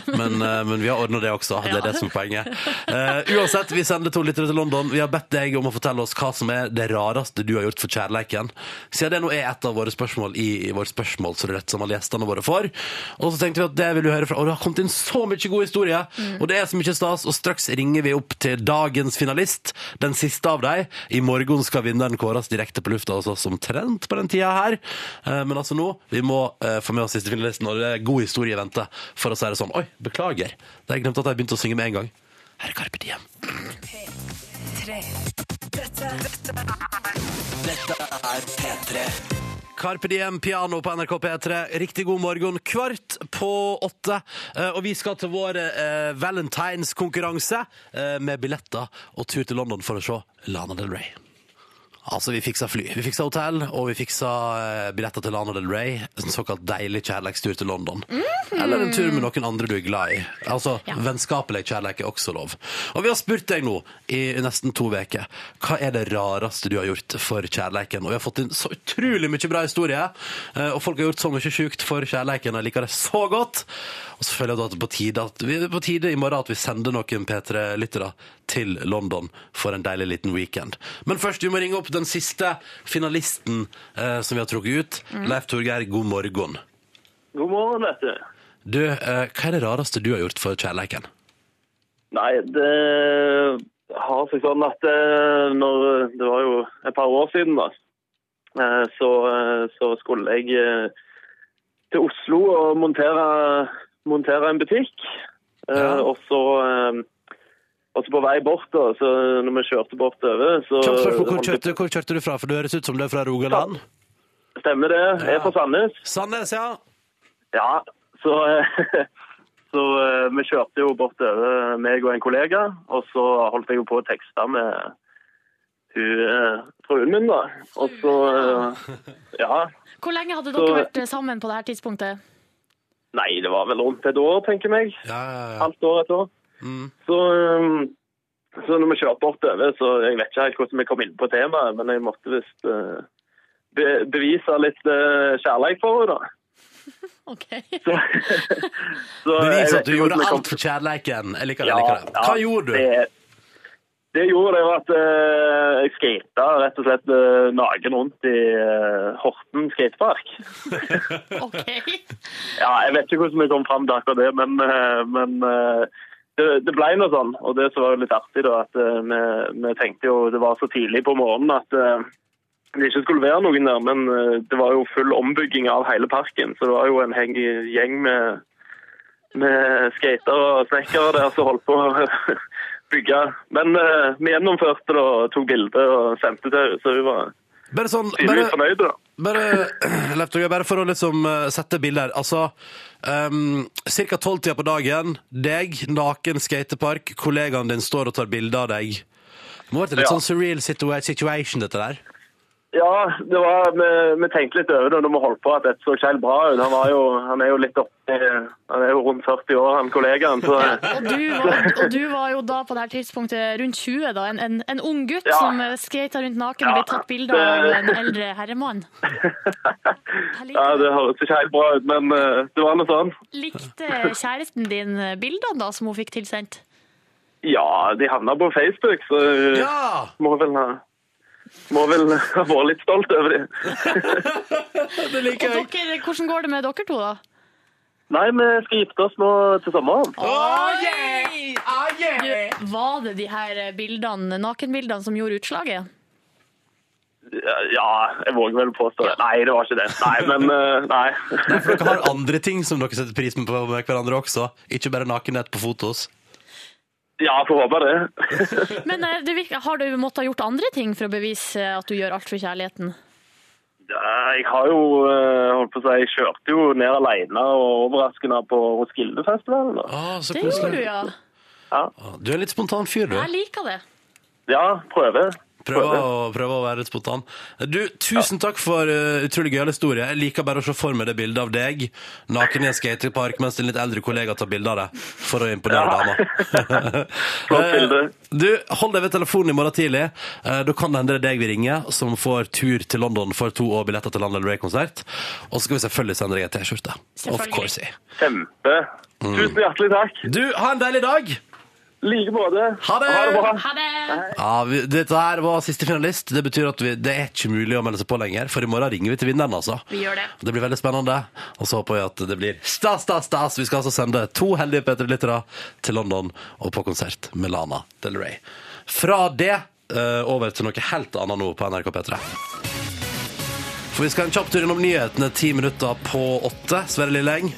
Men, eh, men vi har ordna det også. Det er Ja. det som er poenget. Uh, uansett, vi sender to lyttere til London. Vi har bedt deg om å fortelle oss hva som er det rareste du har gjort for kjærleiken. Siden det nå er et av våre spørsmål i, i vårt spørsmål, så det er rett som alle gjestene våre får. Og så tenkte vi at det vil du høre fra. Og det har kommet inn så mye god historie, og det er så mye stas. Og straks ringer vi opp til dagens finalist, den siste av dem. I morgen skal vinneren kåres direkte på lufta hos oss omtrent på den tida her. Uh, men altså nå, vi må eh, få med oss siste finalisten, og det er god historie i vente. For å si det sånn. Oi, beklager. Det har jeg glemt at jeg begynte å synge med en gang. Her er Carpe Diem. Carpe Diem piano på NRK P3. Riktig god morgen. Kvart på åtte. Eh, Og vi skal til vår eh, valentinskonkurranse eh, med billetter og tur til London for å se Lana Del Rey. Altså, vi fiksa fly, vi fiksa hotell, og vi fiksa eh, billetter til Lana Del Rey. En såkalt deilig kjærlighetstur til London. Eller en tur med noen andre du er glad i. Altså, Ja. vennskapelig kjærlighet er også lov. Og vi har spurt deg nå i nesten to uker hva er det rareste du har gjort for kjærleiken. Og vi har fått inn så utrolig mye bra historie, eh, og folk har gjort så mye sjukt for kjærleiken, og jeg liker det så godt. Og så føler jeg da at det på tide, at vi, det er på tide i morgen at vi sender noen P3-lyttere til London for en deilig liten weekend. Men først, vi må ringe opp den siste finalisten eh, som vi har trukket ut. Leif Torgeir, god morgen. God morgen, vet du. Du, eh, hva er det rareste du har gjort for kjærleiken? Nei, det har seg sånn at eh, når Det var jo et par år siden, da. eh, Så, eh, så skulle jeg til Oslo og montere, montere en butikk. Eh, Ja. Og så og så på vei bort, da, så når vi kjørte bortover, så Kjapt spørsmål, hvor kjørte, hvor kjørte du fra? For du høres ut som du er fra Rogaland. Stemmer det. Jeg er fra Sandnes. Sandnes, ja. Ja, Så, så eh, vi kjørte jo bortover, meg og en kollega, og så holdt jeg jo på å tekste med hun, eh, fruen min, da. Og så eh, Ja. Hvor lenge hadde Så- dere vært sammen på dette tidspunktet? Nei, det var vel rundt et år, tenker jeg. Ja, ja, ja. Halvt år, et år. Mm. Så, um, så når vi kjørte bortover, så jeg vet ikke helt hvordan vi kom inn på temaet, men jeg måtte visst uh, be bevise litt uh, kjærlighet for henne, da. OK. Så, så Bevis at du gjorde alt for kjærleiken. Jeg liker det. Ja, jeg liker det. ja, Hva gjorde du? Det, det jeg gjorde det var at uh, jeg skata rett og slett uh, naken rundt i uh, Horten skatepark. ok. Ja, jeg vet ikke hvordan vi kom fram til akkurat det, men, eh, men eh, det, det ble noe sånn. Og det som var litt artig, da, at eh, vi, vi tenkte jo det var så tidlig på morgenen at eh, det ikke skulle være noen der, men eh, det var jo full ombygging av hele parken. Så det var jo en gjeng med, med skatere og snekkere der som holdt på å bygge. Men vi gjennomførte det og tok bilder og sendte til henne, så hun var Bare sånn bare, da. bare, Leif bare for å liksom eh, sette bilder. Altså, um, ca. tolvtida på dagen, deg, naken skatepark, kollegaen din står og tar bilde av deg. Det må ha vært en litt Ja. sånn surreal situa situation, dette der. Ja, det var, vi, vi tenkte litt over det når vi holdt på at dette så ikke helt bra ut. Han, jo, han er jo litt oppi Han er jo rundt 40 år, han kollegaen. Så Og du, var, og du var jo da på det her tidspunktet rundt 20, da. En, en, en ung gutt Ja. som eh, skata rundt naken og Ja, ble tatt bilde av en eldre herremann. Ja, det. det høres ikke helt bra ut, men eh, det var noe sånn. Likte kjæresten din bildene da, som hun fikk tilsendt? Ja, de havna på Facebook, så Ja! må vel ha må vel ha vært litt stolt over det. Det liker jeg. dere, hvordan går det med dere to, da? Nei, vi skal gifte oss nå til sommeren. Du, var det de her bildene, nakenbildene som gjorde utslaget? Ja, jeg våger vel påstå det. Nei, det var ikke det. Nei, men eh, nei. Nei, for dere har andre ting som dere setter pris på med hverandre også. Ikke bare nakenhet på fotos. Ja, får håpe det. Men eh, det virker, har du måttet ha gjort andre ting for å bevise at du gjør alt for kjærligheten? Jeg har jo eh, holdt på å si, jeg kjørte jo ned alene og overraskende på Roskildefestivalen. Ah, så Det gjorde du, ja. ja. Du er en litt spontan fyr, du. Jeg liker det. Ja, prøve. Prøve å, prøver å være litt spontan. Du, tusen takk for uh, utrolig gøyal historie. Jeg liker bare å se for meg det bildet av deg naken i en skatepark mens en litt eldre kollega tar bilde av deg for å imponere Ja. dama. Flott bilde. Eh, Du, hold deg ved telefonen i morgen tidlig. Uh, Da kan det hende det er deg vi ringer, som får tur til London for to år billetter til Lana Del Rey-konsert. Og så skal vi selvfølgelig sende deg en T-skjorte. Of course. Kjempe. Tusen hjertelig takk. Du, ha en deilig dag! Like måte. Ha det! Ha det bra. Ha det! Ja, vi, Dette her var siste finalist. Det betyr at vi, det er ikke mulig å melde seg på lenger, for i morgen ringer vi til vinneren, altså. Vi gjør det. Det blir veldig spennende. Og så håper vi at det blir stas, stas, stas. Vi skal altså sende to heldige P3-lyttere til London og på konsert med Lana Del Rey. Fra det uh, over til noe helt annet nå på NRK P3. For vi skal en kjapp tur innom nyhetene ti minutter på åtte. Sverre Lilleng.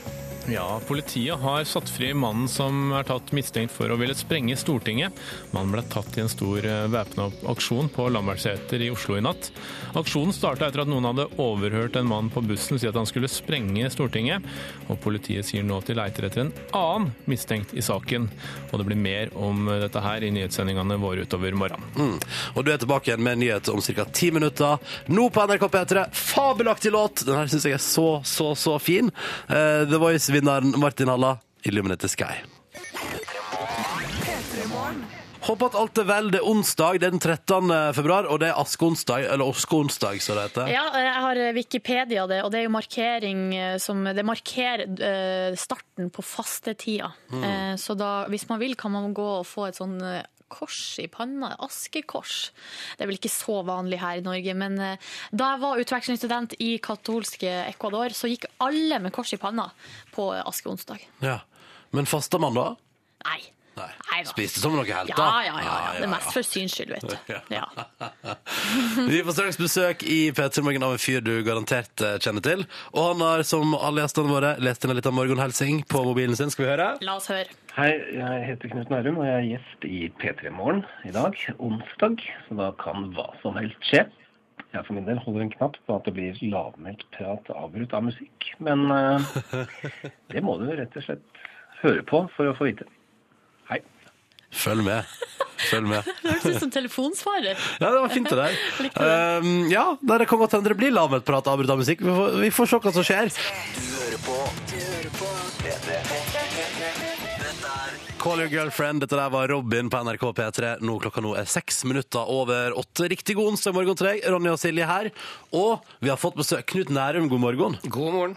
Ja, Politiet har satt fri mannen som er tatt mistenkt for å ville sprenge Stortinget. Mannen ble tatt i en stor eh, væpna aksjon på Lambertseter i Oslo i natt. Aksjonen starta etter at noen hadde overhørt en mann på bussen si at han skulle sprenge Stortinget. Og Politiet sier nå at de leiter etter en annen mistenkt i saken. Og det blir mer om dette her i nyhetssendingene våre utover morgenen. Mm. Og du er tilbake igjen med en nyhet om ca. ti minutter. Nå på NRK P3. Fabelaktig låt! Den her syns jeg er så, så, så fin. Uh, The Voice-vinneren Martin Halla, 'Illuminate Sky'. Håper at alt er vel. Det er onsdag, det er den 13. februar, og det er askeonsdag, eller oskeonsdag, som det heter. Ja, jeg har Wikipedia det, og det er jo markering eh, som Det markerer eh, starten på fastetida. Mm. Eh, Så da, hvis man vil, kan man gå og få et sånn eh, kors i panna. Askekors. Det er vel ikke så vanlig her i Norge, men eh, da jeg var utvekslingsstudent i katolske Ecuador, så gikk alle med kors i panna på askeonsdag. Ja. Men fasta man da? Nei. Nei. Nei da. Spiste som noe helt, Ja, ja, ja. ja. Det er mest for syns skyld, vet du. Ja. Vi får straks besøk i P3 Morgen av en fyr du garantert eh, kjenner til. Og han har, som alle gjestene våre, lest inn en liten morgenhelsing på mobilen sin. Skal vi høre? La oss høre. Hei, jeg heter Knut Nærum, og jeg er gjest i P3 Morgen i dag, onsdag. Så da kan hva som helst skje. jeg for min del holder en knapp på at det blir lavmælt prat avbrutt av musikk. Men eh, det må du rett og slett høre på for å få vite. Hei. Følg med. Følg med. Det høres ut som telefonsvarer. Ja, det var fint det der. Um, ja, det kommer til det blir lavmælt prat avbrutt av musikk. Vi får, vi får se hva som skjer. Du hører på P3. Dette er Call your girlfriend. Dette der var Robin på NRK P3. Nå klokka nå er seks minutter over åtte. Riktig god onsdag morgen til deg. Ronny og Silje her. Og vi har fått besøk. Knut Nærum, god morgen. God morgen.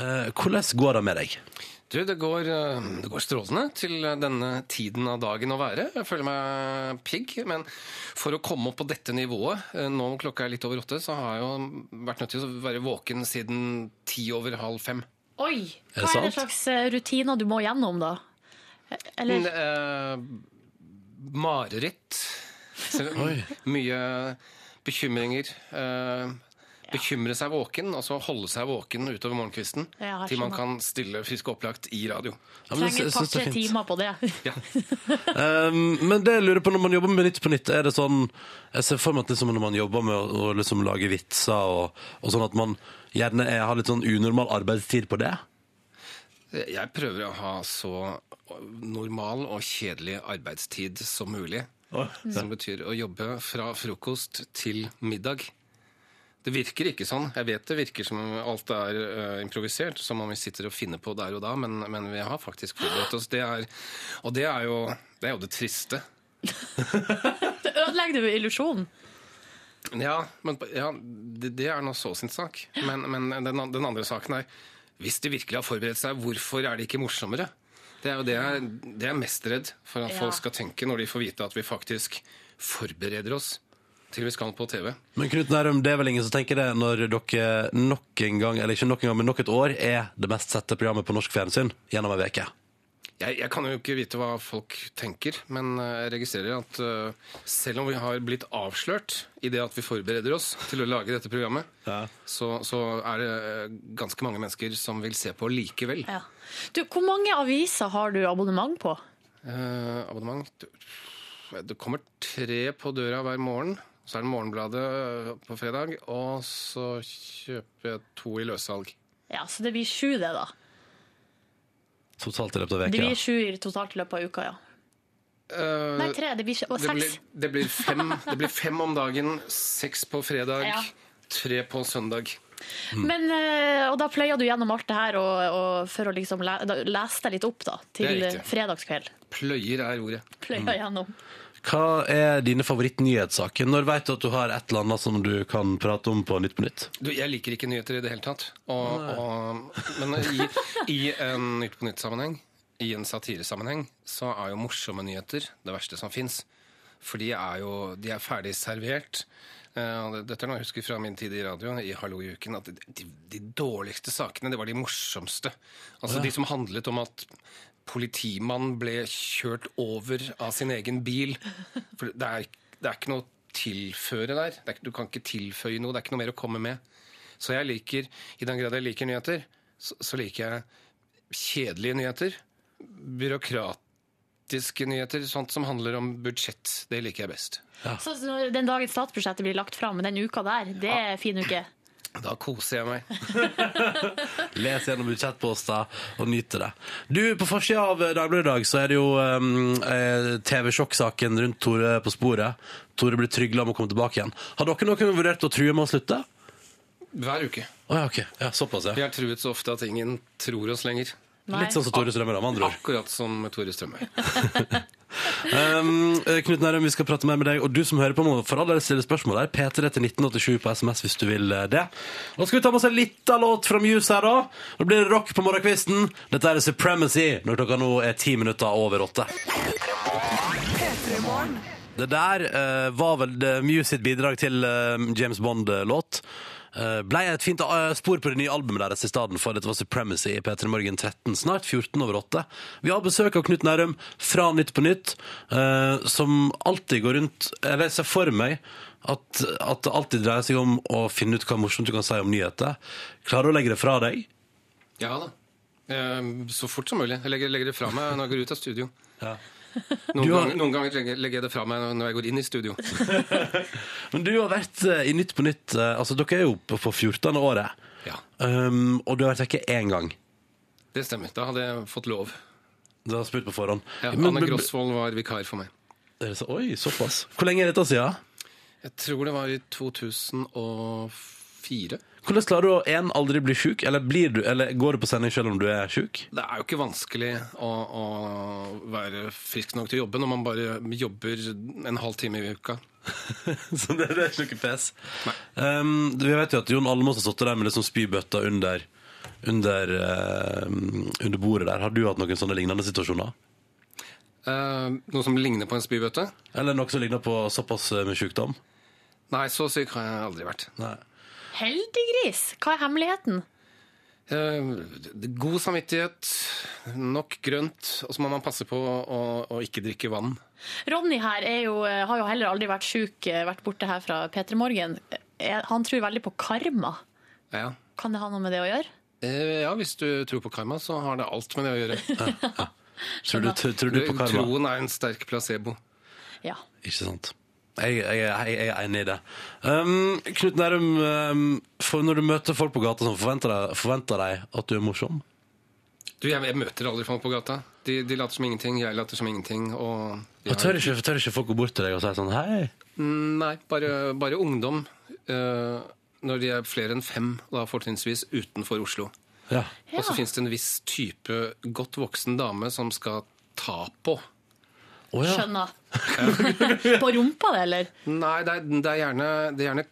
Uh, hvordan går det med deg? Du, det går, eh, det går strålende til denne tiden av dagen å være. Jeg føler meg pigg, men for å komme opp på dette nivået, nå om klokka er litt over åtte, så har jeg jo vært nødt til å være våken siden ti over halv fem. Oi! Er Hva er det slags eh, rutiner du må gjennom, da? Eller Eh, mareritt. Så, Oi. mye bekymringer. Eh, bekymre seg våken, altså holde seg våken utover morgenkvisten. Ja, til man kan stille frisk og opplagt i radio. Ja, men trenger jeg et par-tre timer på det. Ja. Um, men det jeg lurer på når man jobber med Nytt på Nytt, er det sånn Jeg ser for meg at liksom når man jobber med å, å liksom lage vitser og, og sånn at man gjerne er, har litt sånn unormal arbeidstid på det. Jeg prøver å ha så normal og kjedelig arbeidstid som mulig. Som betyr å jobbe fra frokost til middag. Det virker ikke sånn. Jeg vet det virker som om alt er uh, improvisert, som om vi sitter og finner på der og da, men, men vi har faktisk forberedt oss. Det er, og det er, jo, det er jo det triste. Det ødelegger jo illusjonen. Ja, men ja, det, det er nå så sin sak. Men, men den, den andre saken er hvis de virkelig har forberedt seg, hvorfor er det ikke morsommere? Det er jo det jeg, det jeg er mest redd for at Ja. folk skal tenke når de får vite at vi faktisk forbereder oss vi skal på TV. Men Knut Nærum, det er vel ingen som tenker det når dere nok en gang, eller ikke nok en gang, men nok et år, er det mest sette programmet på norsk fjernsyn gjennom ei uke. Jeg, jeg kan jo ikke vite hva folk tenker, men eh, jeg registrerer at uh, selv om vi har blitt avslørt i det at vi forbereder oss til å lage dette programmet, så, så er det eh, ganske mange mennesker som vil se på likevel. Ja. Du, hvor mange aviser har du abonnement på? Uh, abonnement Det kommer tre på døra hver morgen. Så er det Morgenbladet eh, på fredag, og så kjøper jeg to i løssalg. Ja, Så det blir sju, det, da. Totalt i løpet av uka? Det blir sju i totalt i løpet av uka, ja. Uh, Nei, tre. Det blir ikke, og det, blir, seks. det, blir fem, det blir fem om dagen, seks på fredag, Ja. tre på søndag. Men, eh, og da pløyer du gjennom alt det her og, og for å liksom le, lese deg litt opp da, Det til fredagskveld. Pløyer er ordet. Pløyer gjennom. Hva er dine favorittnyhetssaker? Når vet du at du har et eller annet som du kan prate om på Nytt på Nytt? Du, jeg liker ikke nyheter i det hele tatt. Og, og, men i, i en Nytt på Nytt-sammenheng, i en satiresammenheng, så er jo morsomme nyheter det verste som fins. For de er jo de er ferdig servert. Eh, Dette er noe jeg husker fra min tid i radio, i Hallo i uken, at de, de dårligste sakene, det var de morsomste. Altså de som handlet om at politimannen ble kjørt over av sin egen bil. For det er, det er ikke noe tilføre der. Det er, du kan ikke tilføye noe. Det er ikke noe mer å komme med. Så jeg liker, i den grad jeg liker nyheter, så, så liker jeg kjedelige nyheter. Byråkratiske nyheter, sånt som handler om budsjett. Det liker jeg best. Så den dagen statsbudsjettet blir lagt fram, den uka der, det er fin uke. Da koser jeg meg. Les gjennom budsjettposter og nyte det. Du, På forsida av Dagbladet i dag så er det jo um, TV-sjokksaken rundt Tore på sporet. Tore blir trygla om å komme tilbake igjen. Har dere noen vurdert å true med å slutte? Hver uke. Å ja, ok. Ja, såpass, Vi ja. er truet så ofte at ingen tror oss lenger. Nei. Litt sånn som Tore Strømøy, med andre ord. Akkurat som Tore Strømøy. Um, Knut Nærum, vi skal prate mer med deg. Og du som hører på, må for all del stille spørsmål der. P3 til 1987 på SMS hvis du vil eh, det. Nå skal vi ta med oss en lita låt fra Muse her, da. Nå blir det rock på morgenkvisten. Dette er Supremacy når klokka nå er ti minutter over åtte. Det der uh, var vel Muse sitt bidrag til uh, James Bond-låt. Uh, ble et fint eh, spor på det nye albumet deres i stedet for dette var Supremacy i P3 Morgen 13, snart 14 over 8. Vi har besøk av Knut Nærum fra Nytt på Nytt, eh, som alltid går rundt Eller jeg ser for meg at, at det alltid dreier seg om å finne ut hva morsomt du kan si om nyheter. Klarer du å legge det fra deg? Ja da. Eh, Så fort som mulig. Jeg legger, legger det fra meg når jeg går ut av studio. Noen, har- ganger, noen ganger legger- jeg det fra meg når jeg går inn i studio. Men du har vært eh, i Nytt på Nytt eh, Altså, dere er jo på på 14. året. Ja, Um, og du har vært vekke én gang. det stemmer. Da hadde jeg fått lov. Du har spurt på forhånd. Ja, Men- Anne Grosvold var vikar for meg. Så, oi, såpass. Hvor lenge er dette siden? Jeg tror det var i 2004. Hvordan klarer du å en, aldri bli sjuk, eller, du, eller går du på sending selv om du er sjuk? Det er jo ikke vanskelig å, å være frisk nok til å jobbe når man bare jobber en halv time i uka. Så det, det er ikke noe pes. Um, vi vet jo at Jon Almaas har sittet der med liksom spybøtta under, under, uh, under bordet der. Har du hatt noen sånne lignende situasjoner? Uh, noe som ligner på en spybøtte? Eller noe som ligner på såpass eh, med sykdom? Nei, så syk har jeg aldri vært. Nei. Heldiggris! Hva er hemmeligheten? Eh, god samvittighet, nok grønt, og så må man passe på å, å ikke drikke vann. Ronny her er jo, har jo heller aldri vært sjuk, vært borte her fra P3 Morgen. Eh, Han tror veldig på karma. Ja. Kan det ha noe med det å gjøre? Eh, ja, hvis du tror på karma, så har det alt med det å gjøre. Tror du, tror, tror du på karma? Troen er en sterk placebo. Ja. Ikke sant. Jeg, jeg, jeg, jeg er enig i det. Um, Knut Nærum, um, for når du møter folk på gata, sånn, forventer de, forventer de at du er morsom? Du, jeg, jeg møter aldri folk på gata. De, de later som ingenting, jeg later som ingenting. Og Og tør ikke, tør ikke folk gå bort til deg og si sånn hei? Mm, Nei, bare, bare ungdom. Uh, når de er flere enn fem, da fortrinnsvis utenfor Oslo. Ja. Og så finnes det en viss type godt voksen dame som skal ta på. Å ja. Skjønner. på rumpa, det, eller? Nei, det er, det er, gjerne, det er gjerne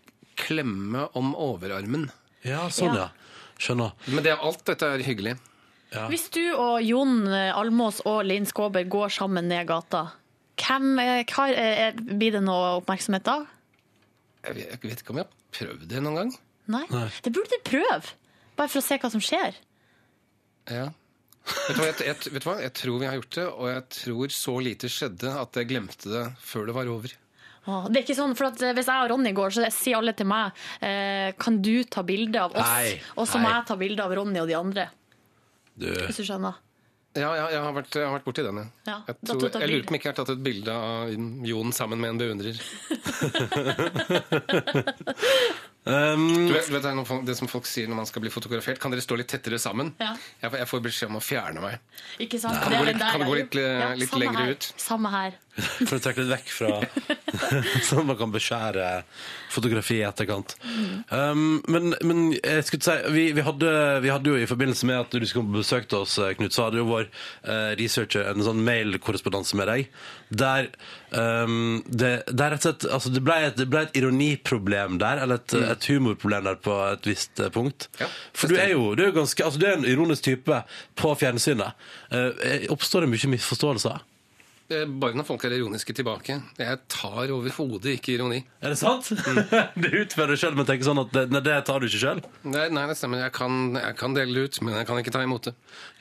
klemme om overarmen. Ja, sånn ja. Skjønner. Men det, er- alt dette er hyggelig. Hvis du og Jon Almås og Linn Skåber går sammen ned gata, hvem, eh, hva, er, blir det noe oppmerksomhet da? Jeg vet, jeg vet ikke om jeg har prøvd det noen gang. Nei? Nei. Det burde du prøve, bare for å se hva som skjer. Ja. Vet du, hva, jeg, jeg, vet du hva? Jeg tror vi har gjort det, og jeg tror så lite skjedde at jeg glemte det før det var over. Åh, Det er ikke sånn, for at eh, Hvis jeg og Ronny går, så sier alle til meg eh, Kan du ta bilde av oss? Nei, Og så må jeg ta bilde av Ronny og de andre. Du, Hvis du skjønner. Ja, ja jeg, har vært, jeg har vært borti den, ja. Ja, Jeg, tror, jeg lurer på om ikke jeg har tatt et bilde av Jon sammen med en beundrer. um, Du vet, du vet det, folk- det som folk sier når man skal bli fotografert, kan dere stå litt tettere sammen? Ja. Jeg, får- jeg får beskjed om å fjerne meg. Ikke sant? Kan det gå litt- der kan det gå litt, ja, litt lengre her. ut? Samme her. for å trekke litt vekk fra Sånn at man kan beskjære fotografi i etterkant. Um, men, men jeg skulle si vi, vi, hadde, vi hadde jo i forbindelse med at du skulle komme på besøk til oss, Knut, så hadde jo vår uh, researcher en sånn mailkorrespondanse med deg. Der, um, det, der rett og slett altså det, ble et, det ble et ironiproblem der, eller et, et humorproblem der på et visst eh, punkt. Ja, For du er jo du er ganske, altså du er en ironisk type på fjernsynet. Uh, oppstår det mye misforståelser? Eh, Bare når folk er ironiske tilbake. Jeg tar overhodet ikke ironi. Er det sant? du utfører det sjøl, men tenker sånn at det, nei, det tar du ikke sjøl? Nei, nei, det stemmer. Jeg kan, jeg kan dele det ut, men jeg kan ikke ta imot det.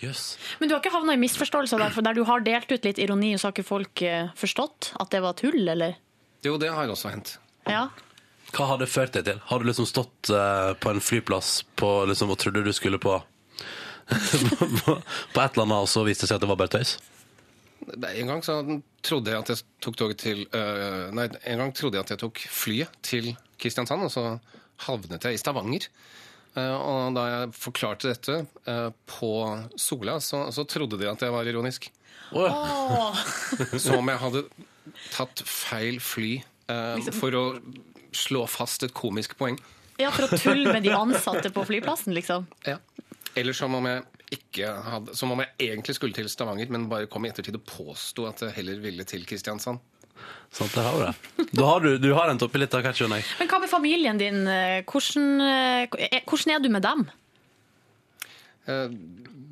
Yes. Men du har ikke havna i misforståelser der, for der du har delt ut litt ironi, så har ikke folk eh, forstått at det var tull, eller? Jo, det har også hendt. Ja. Hva har det ført deg til? Har du liksom stått eh, på en flyplass på, liksom, og trodde du skulle på på, på et eller annet, og så viste det seg at det var bare tøys? Nei, En gang så trodde jeg at jeg tok toget til øh, Nei, en gang trodde jeg at jeg tok flyet til Kristiansand, og så havnet jeg i Stavanger. Eh, og da jeg forklarte dette eh, på Sola, så, så trodde de at jeg var ironisk. Som om jeg hadde tatt feil fly eh, for å slå fast et komisk poeng. ja, for å tulle med de ansatte på flyplassen, liksom. Ja. Eller som om jeg ikke hadde Som om jeg egentlig skulle til Stavanger, men bare kom i ettertid og påsto at jeg heller ville til Kristiansand. Sånn, det har du. Da har du, du har en oppi litt av hvert, skjønner jeg. Men hva med familien din? Hvordan, eh, hvordan er du med dem? Eh,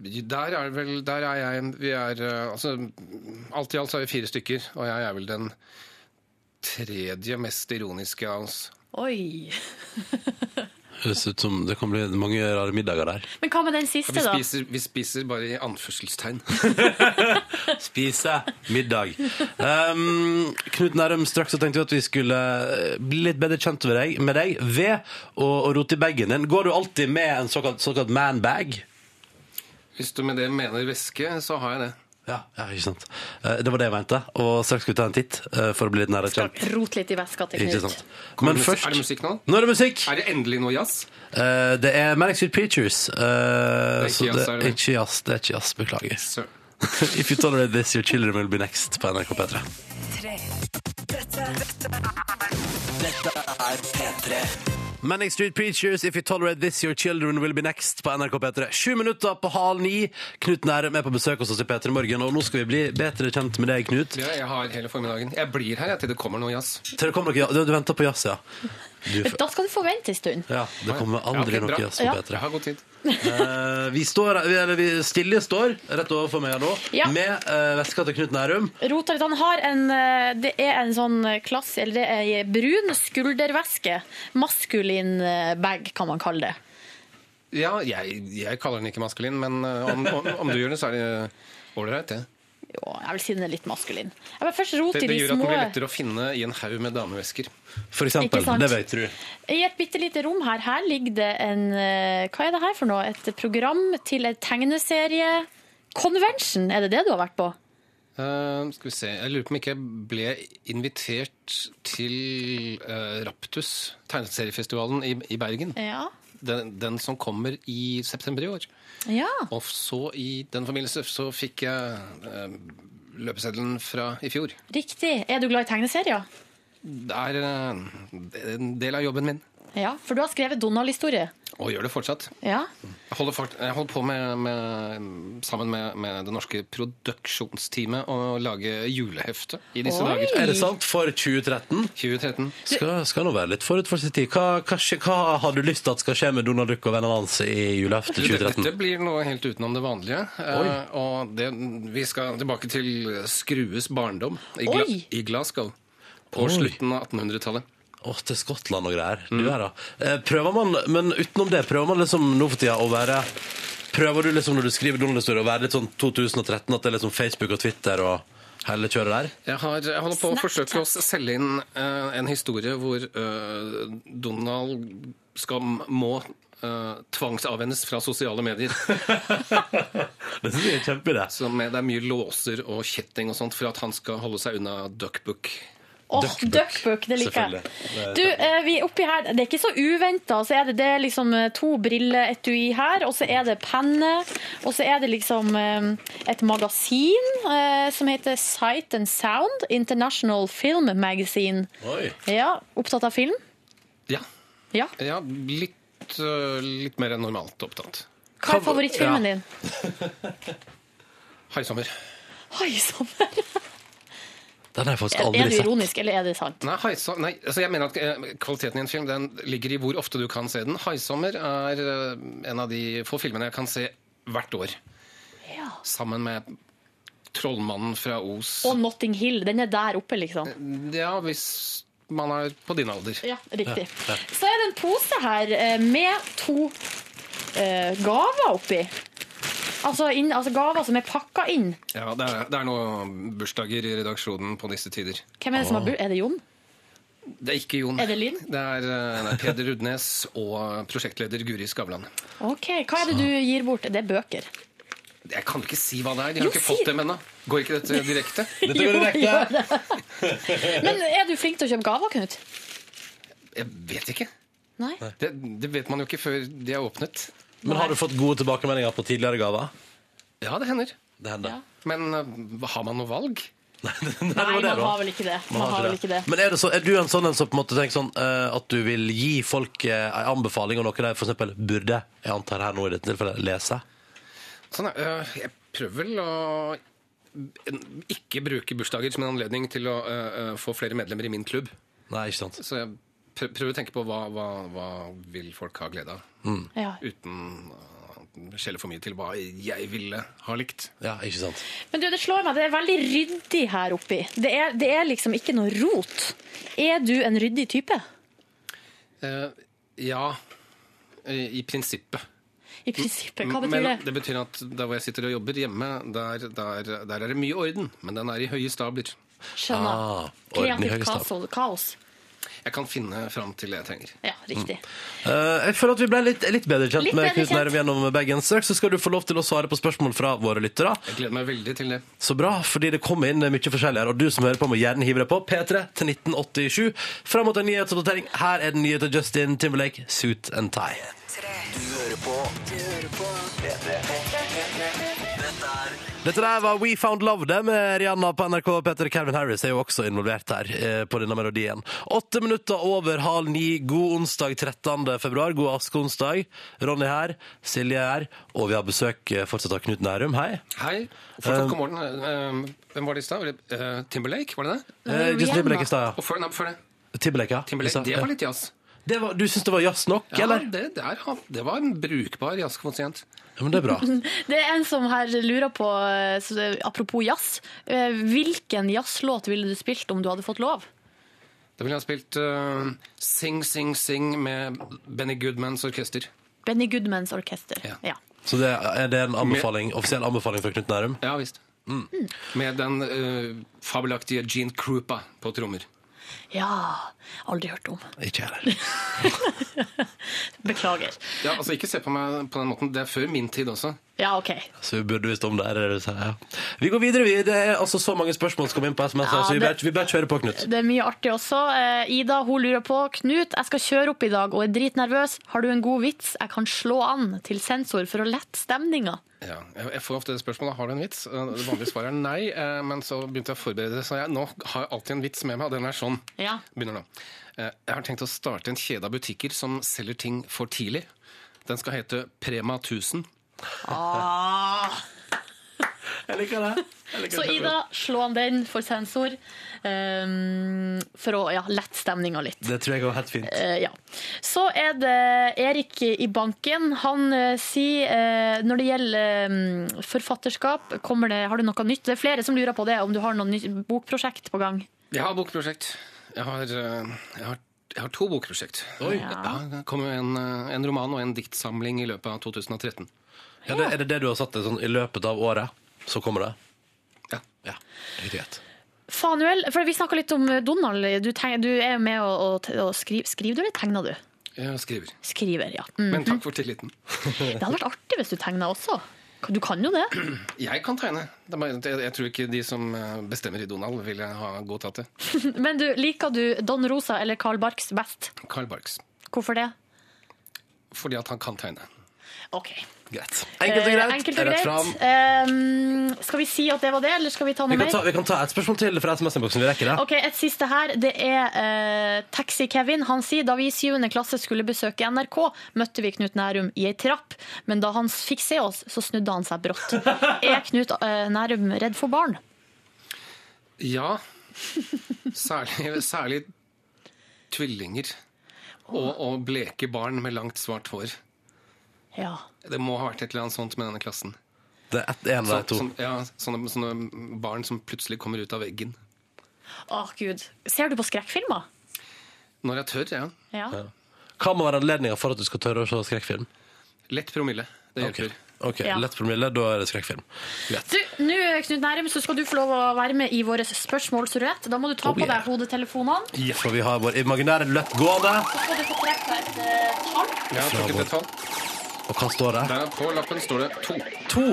Der er vel Der er jeg Vi er eh, Altså alt i alt så er vi fire stykker, og jeg er vel den tredje mest ironiske av oss. Oi. Høres ut som det kan bli mange rare middager der. Men hva med den siste, siste, vi da? spiser, vi spiser bare i anførselstegn. Spise middag. Um, Knut Nærum, straks så tenkte vi at vi skulle eh, bli litt bedre kjent med deg, med deg ved å, å rote i bagen din. Går du alltid med en såkalt, såkalt manbag? Hvis du med det mener væske, så har jeg det. Ja, ja, ikke sant. Eh, Det var det jeg mente. Og straks skal vi ta en titt eh, for å bli litt nærmere Skal kjent. Rot litt i veska til Ikke Knut. sant. Men først Er det musikk nå? Nå er det musikk! Er det endelig noe jazz? Eh, Det er Manic Street Preachers. eh, så jazz, det er er det? ikke jazz. Det er ikke jazz, beklager. Så. If you tolerate this, your children will be next på NRK P3. Dette er P3. Manic Street Preachers, If you tolerate this, your children will be next på NRK P3. Sju minutter på halv ni. Knut Nærum er på besøk hos oss i P3 Morgen, og nå skal vi bli bedre kjent med deg, Knut. Ja, jeg har hele formiddagen. Jeg blir her jeg, til det kommer noe jazz. Til det kommer noe, du, du venter på jazz, ja. Du, Da skal du få vente en stund. ja, det kommer aldri Ja, okay, noe som Ja. P3. Jeg har god tid. Eh, vi står, eller vi, Silje står rett overfor meg nå, Ja. med eh, veska til Knut Nærum. Rotar litt. Han har en eh, Det er en sånn klass, eller det er ei brun skulderveske. Maskulin eh, bag, kan man kalle det. Ja, jeg, jeg kaller den ikke maskulin, men om, om, om du gjør det, så er det ålreit, det. Jo, jeg vil si den er litt maskulin. Jeg vil først rote Det, i det de gjør at den blir lettere å finne i en haug med damevesker. For eksempel. Det vet du. I et bitte lite rom her, her ligger det en eh, Hva er det her for noe? Et program til en tegneserie. Convention, er det det du har vært på? Uh, skal vi se, Jeg lurer på om ikke jeg ble invitert til uh, Raptus, tegneseriefestivalen i, i Bergen. Ja. Den, den som kommer i september i år. ja. Og så i den forbindelse så fikk jeg eh, løpeseddelen fra i fjor. Riktig. Er du glad i tegneserier? Det er eh, en del av jobben min. Ja, for du har skrevet Donald-historie. Og gjør det fortsatt. Ja. Jeg holder, fort, jeg holder på med, med, sammen med, med det norske produksjonsteamet å lage julehefte i disse Oi. dager. Er det sant? For 2013? 2013. Skal, skal nå være litt forut for sin tid. Hva, hva, hva har du lyst til at skal skje med Donald Duck og vennene hans i julehefte 2013? Dette blir noe helt utenom det vanlige. Eh, og det, vi skal tilbake til Skrues barndom i, Gla Oi. i Glasgow. På Oi. slutten av 1800-tallet. Åh, til Skottland og greier. Du her, da. Eh, Prøver man, men utenom det, prøver man liksom nå for tida å være Prøver du liksom når du skriver Donald-historie å være litt sånn 2013, at det er liksom Facebook og Twitter og hele kjøret der? Jeg, har, jeg holder på å forsøke å selge inn uh, en historie hvor uh, Donald skal, må uh, tvangsavvennes fra sosiale medier. Det synes jeg er kjempeidé. Det. med, det er mye låser og kjetting og sånt for at han skal holde seg unna Duckbook. Åh, Duckbook. Duckbook, det liker jeg. Du, eh, vi er oppi her, det er ikke så uventa. Så er det, det er liksom eh, to brilleetui her, og så er det penne. Og så er det liksom eh, et magasin som heter Sight and Sound. International Film Magazine. Oi. Ja, Opptatt av film? Ja, Ja. ja litt, litt mer enn normalt opptatt. Hva er favorittfilmen Ja. din? Haisommer. Oi, sommer. Den har jeg faktisk Er det ironisk, sett. eller er det sant? Nei, nei altså jeg mener at eh, kvaliteten i en film den ligger i hvor ofte du kan se den. 'Haisommer' er eh, en av de få filmene jeg kan se hvert år. Ja. Sammen med 'Trollmannen fra Os'. Og Notting Hill, den er der oppe, liksom. Ja, hvis man er på din alder. Ja, riktig. Så er det en pose her eh, med to uh, gaver oppi. Altså, inn, altså gaver som er pakka inn. Ja, det er, det er noen bursdager i redaksjonen på disse tider. Hvem er det som har bur... Er det Jon? Det er ikke Jon. Er det Linn? Det er, eh, er Peder Rudnes og prosjektleder Guri Skavlan. Ok, Hva er det du gir bort? Det er bøker. Jeg kan ikke si hva det er. De har Jo, ikke fått dem ennå. Går ikke dette direkte? Dette går direkte. Men er du flink til å kjøpe gaver, Knut? Jeg vet ikke. Nei? Det, det vet man jo ikke før de er åpnet. Men har du fått gode tilbakemeldinger på tidligere gaver? Ja, det hender. Det hender. Ja. Men uh, har man noe valg? Nei, det Nei, man, det, har vel ikke det. Man Man har vel ikke det. Men er, det så, er du en sånn en som på en måte tenker sånn uh, at du vil gi folk uh, en anbefaling om noe de eksempel burde, jeg antar her nå i dette tilfellet, lese? Sånn, uh, jeg prøver vel å ikke bruke bursdager som en anledning til å eh, eh, få flere medlemmer i min klubb. Nei, ikke sant. Så jeg prøver å tenke på hva, hva, hva vil folk ha glede av, Ja. uten skjelle for mye til hva jeg ville ha likt. Ja, ikke sant. Men du, det slår meg, det er veldig ryddig her oppi. Det er, det er liksom ikke noe rot. Er du en ryddig type? Eh, ja, i, i prinsippet. I prinsippet. Hva betyr men det? det betyr at der hvor jeg sitter og jobber hjemme, der, der, der er det mye orden, men den er i høye stabler. Skjønner. Ah, Kreativt høye kaos. kaos. Jeg kan finne fram til det jeg trenger. Ja, riktig. Eh, jeg føler at vi ble litt, litt bedre kjent Litt med bedre Knut. Nærum gjennom Bergen. Søk, så skal du få lov til å svare på spørsmål fra våre lyttere. Jeg gleder meg veldig til det. Så bra, fordi det kommer inn mye forskjellig her, og du som hører på må gjerne hive deg på. P3 til 1987. Fram mot en nyhetsoppdatering. Her er den nye til Justin Timberlake, Suit and Tie. Du hører på Du hører på. P3. Dette er Dette der var We Found Love, det med Rihanna på NRK. Peter Calvin Harris er jo også involvert her eh, på denne melodien. Åtte minutter over halv ni. God onsdag 13. februar. God askeonsdag. Ronny her, Silje her, og vi har besøk eh, fortsatt av Knut Nærum. Hei. Hei. Fortsatt god morgen. Eh, Hvem var det i stad? Var det, eh, Timberlake, var det det? Eh, Justin Timberlake i stad, ja. Og før, nei, før det? Timberlake, ja. Timberlake, det var litt jazz. Det var, du syns det var jazz nok, Ja, eller? det, det, er, det var en brukbar jazzkonsient. Ja, men det er bra. Det er en som her lurer på, eh, apropos jazz, eh, hvilken jazzlåt ville du spilt om du hadde fått lov? Da ville jeg ha spilt uh, Sing, Sing, Sing med Benny Goodmans orkester. Benny Goodmans orkester. Ja. Ja. Så det er det en anbefaling, offisiell anbefaling fra Knut Nærum? Ja visst. Med den uh, fabelaktige Gene Krupa på trommer. Ja. Aldri hørt om. Ikke jeg heller. Beklager. Ja, altså Ikke se på meg på den måten. Det er før min tid også. Ja, OK. Så vi burde visst om det. er det ja. Vi går videre. Vi. Det er altså så mange spørsmål som kommer inn på SMS, Ja, så vi bør bare, vi bare kjører på, Knut. Det er mye artig også. Eh, Ida hun lurer på Knut, jeg skal kjøre opp i dag og er dritnervøs. Har du en god vits jeg kan slå an til sensor for å lette stemninga? Ja, jeg får ofte det spørsmålet har du en vits. Eh, Det vanlige svaret er nei, eh, men så begynte jeg å forberede det. Så jeg nå har jeg alltid en vits med meg, og den er sånn. Ja. Begynner nå. Eh, Jeg har tenkt å starte en kjede av butikker som selger ting for tidlig. Den skal hete Prema 1000. Ah. Jeg liker det. Så Ida, slå an den for sensor. Um, for å ja, lette stemninga litt. Det tror jeg går helt fint. Uh, ja. Så er det Erik i banken. Han uh, sier uh, når det gjelder um, forfatterskap, det, har du noe nytt? Det er flere som lurer på det, om du har noe nytt bokprosjekt på gang. Jeg har bokprosjekt. Jeg har, eh, jeg har, jeg har to bokprosjekt. Oi. Ja, det kommer en, eh, en roman og en diktsamling i løpet av 2013. Ja, det, er det det du har satt deg sånn i løpet av året? Så kommer det? Ja. Ja, det er greit. Fanuel, for vi snakka litt om Donald. Du, tenk, du er jo med og, og, og skriver. Skriver du eller tegner du? Jeg skriver. Skriver, ja. Mm. Men takk for tilliten. Det hadde vært artig hvis du tegna også. Du kan jo det. Jeg kan tegne. Jeg tror ikke de som eh, bestemmer i Donald, ville ha godtatt det. Men du, liker du Don Rosa eller Carl Barks best? Carl Barks. Hvorfor det? Fordi at han kan tegne. OK. Greit. Enkelt og greit. Eh, enkelt og Rett greit. fram. Ehm, skal vi si at det var det, eller skal vi ta Vi noe kan, ta, mer? vi kan ta et spørsmål til fra SMS-innboksen. Vi rekker det. Ok, Et siste her. Det er eh, Taxi-Kevin. Han sier da vi i 7. klasse skulle besøke NRK, møtte vi Knut Nærum i ei trapp. Men da han fikk se oss, så snudde han seg brått. Er Knut eh, Nærum redd for barn? Ja. Særlig, særlig tvillinger. Og, og bleke barn med langt, svart hår. Ja. Det må ha vært et eller annet sånt med denne klassen. Det er ett- en eller de to. Sånn- ja, sånne, sånne barn som plutselig kommer ut av veggen. Å, gud. Ser du på skrekkfilmer? Når jeg tør, ja. Ja. Hva må være anledninga for at du skal tørre å se skrekkfilm? Lett promille. Det Ok, Okay. Ok, Ja. Lett promille, da er det skrekkfilm. Lett. Du, nå, Knut Nærum, så skal du få lov å være med i vår spørsmålsrulett. Da må du ta Oh, på yeah. deg hodetelefonene. For vi har vår imaginære lett gående. Så skal du få trekke et uh, tall. Ja, et tall. Og hva står det? Der på lappen står det to. To.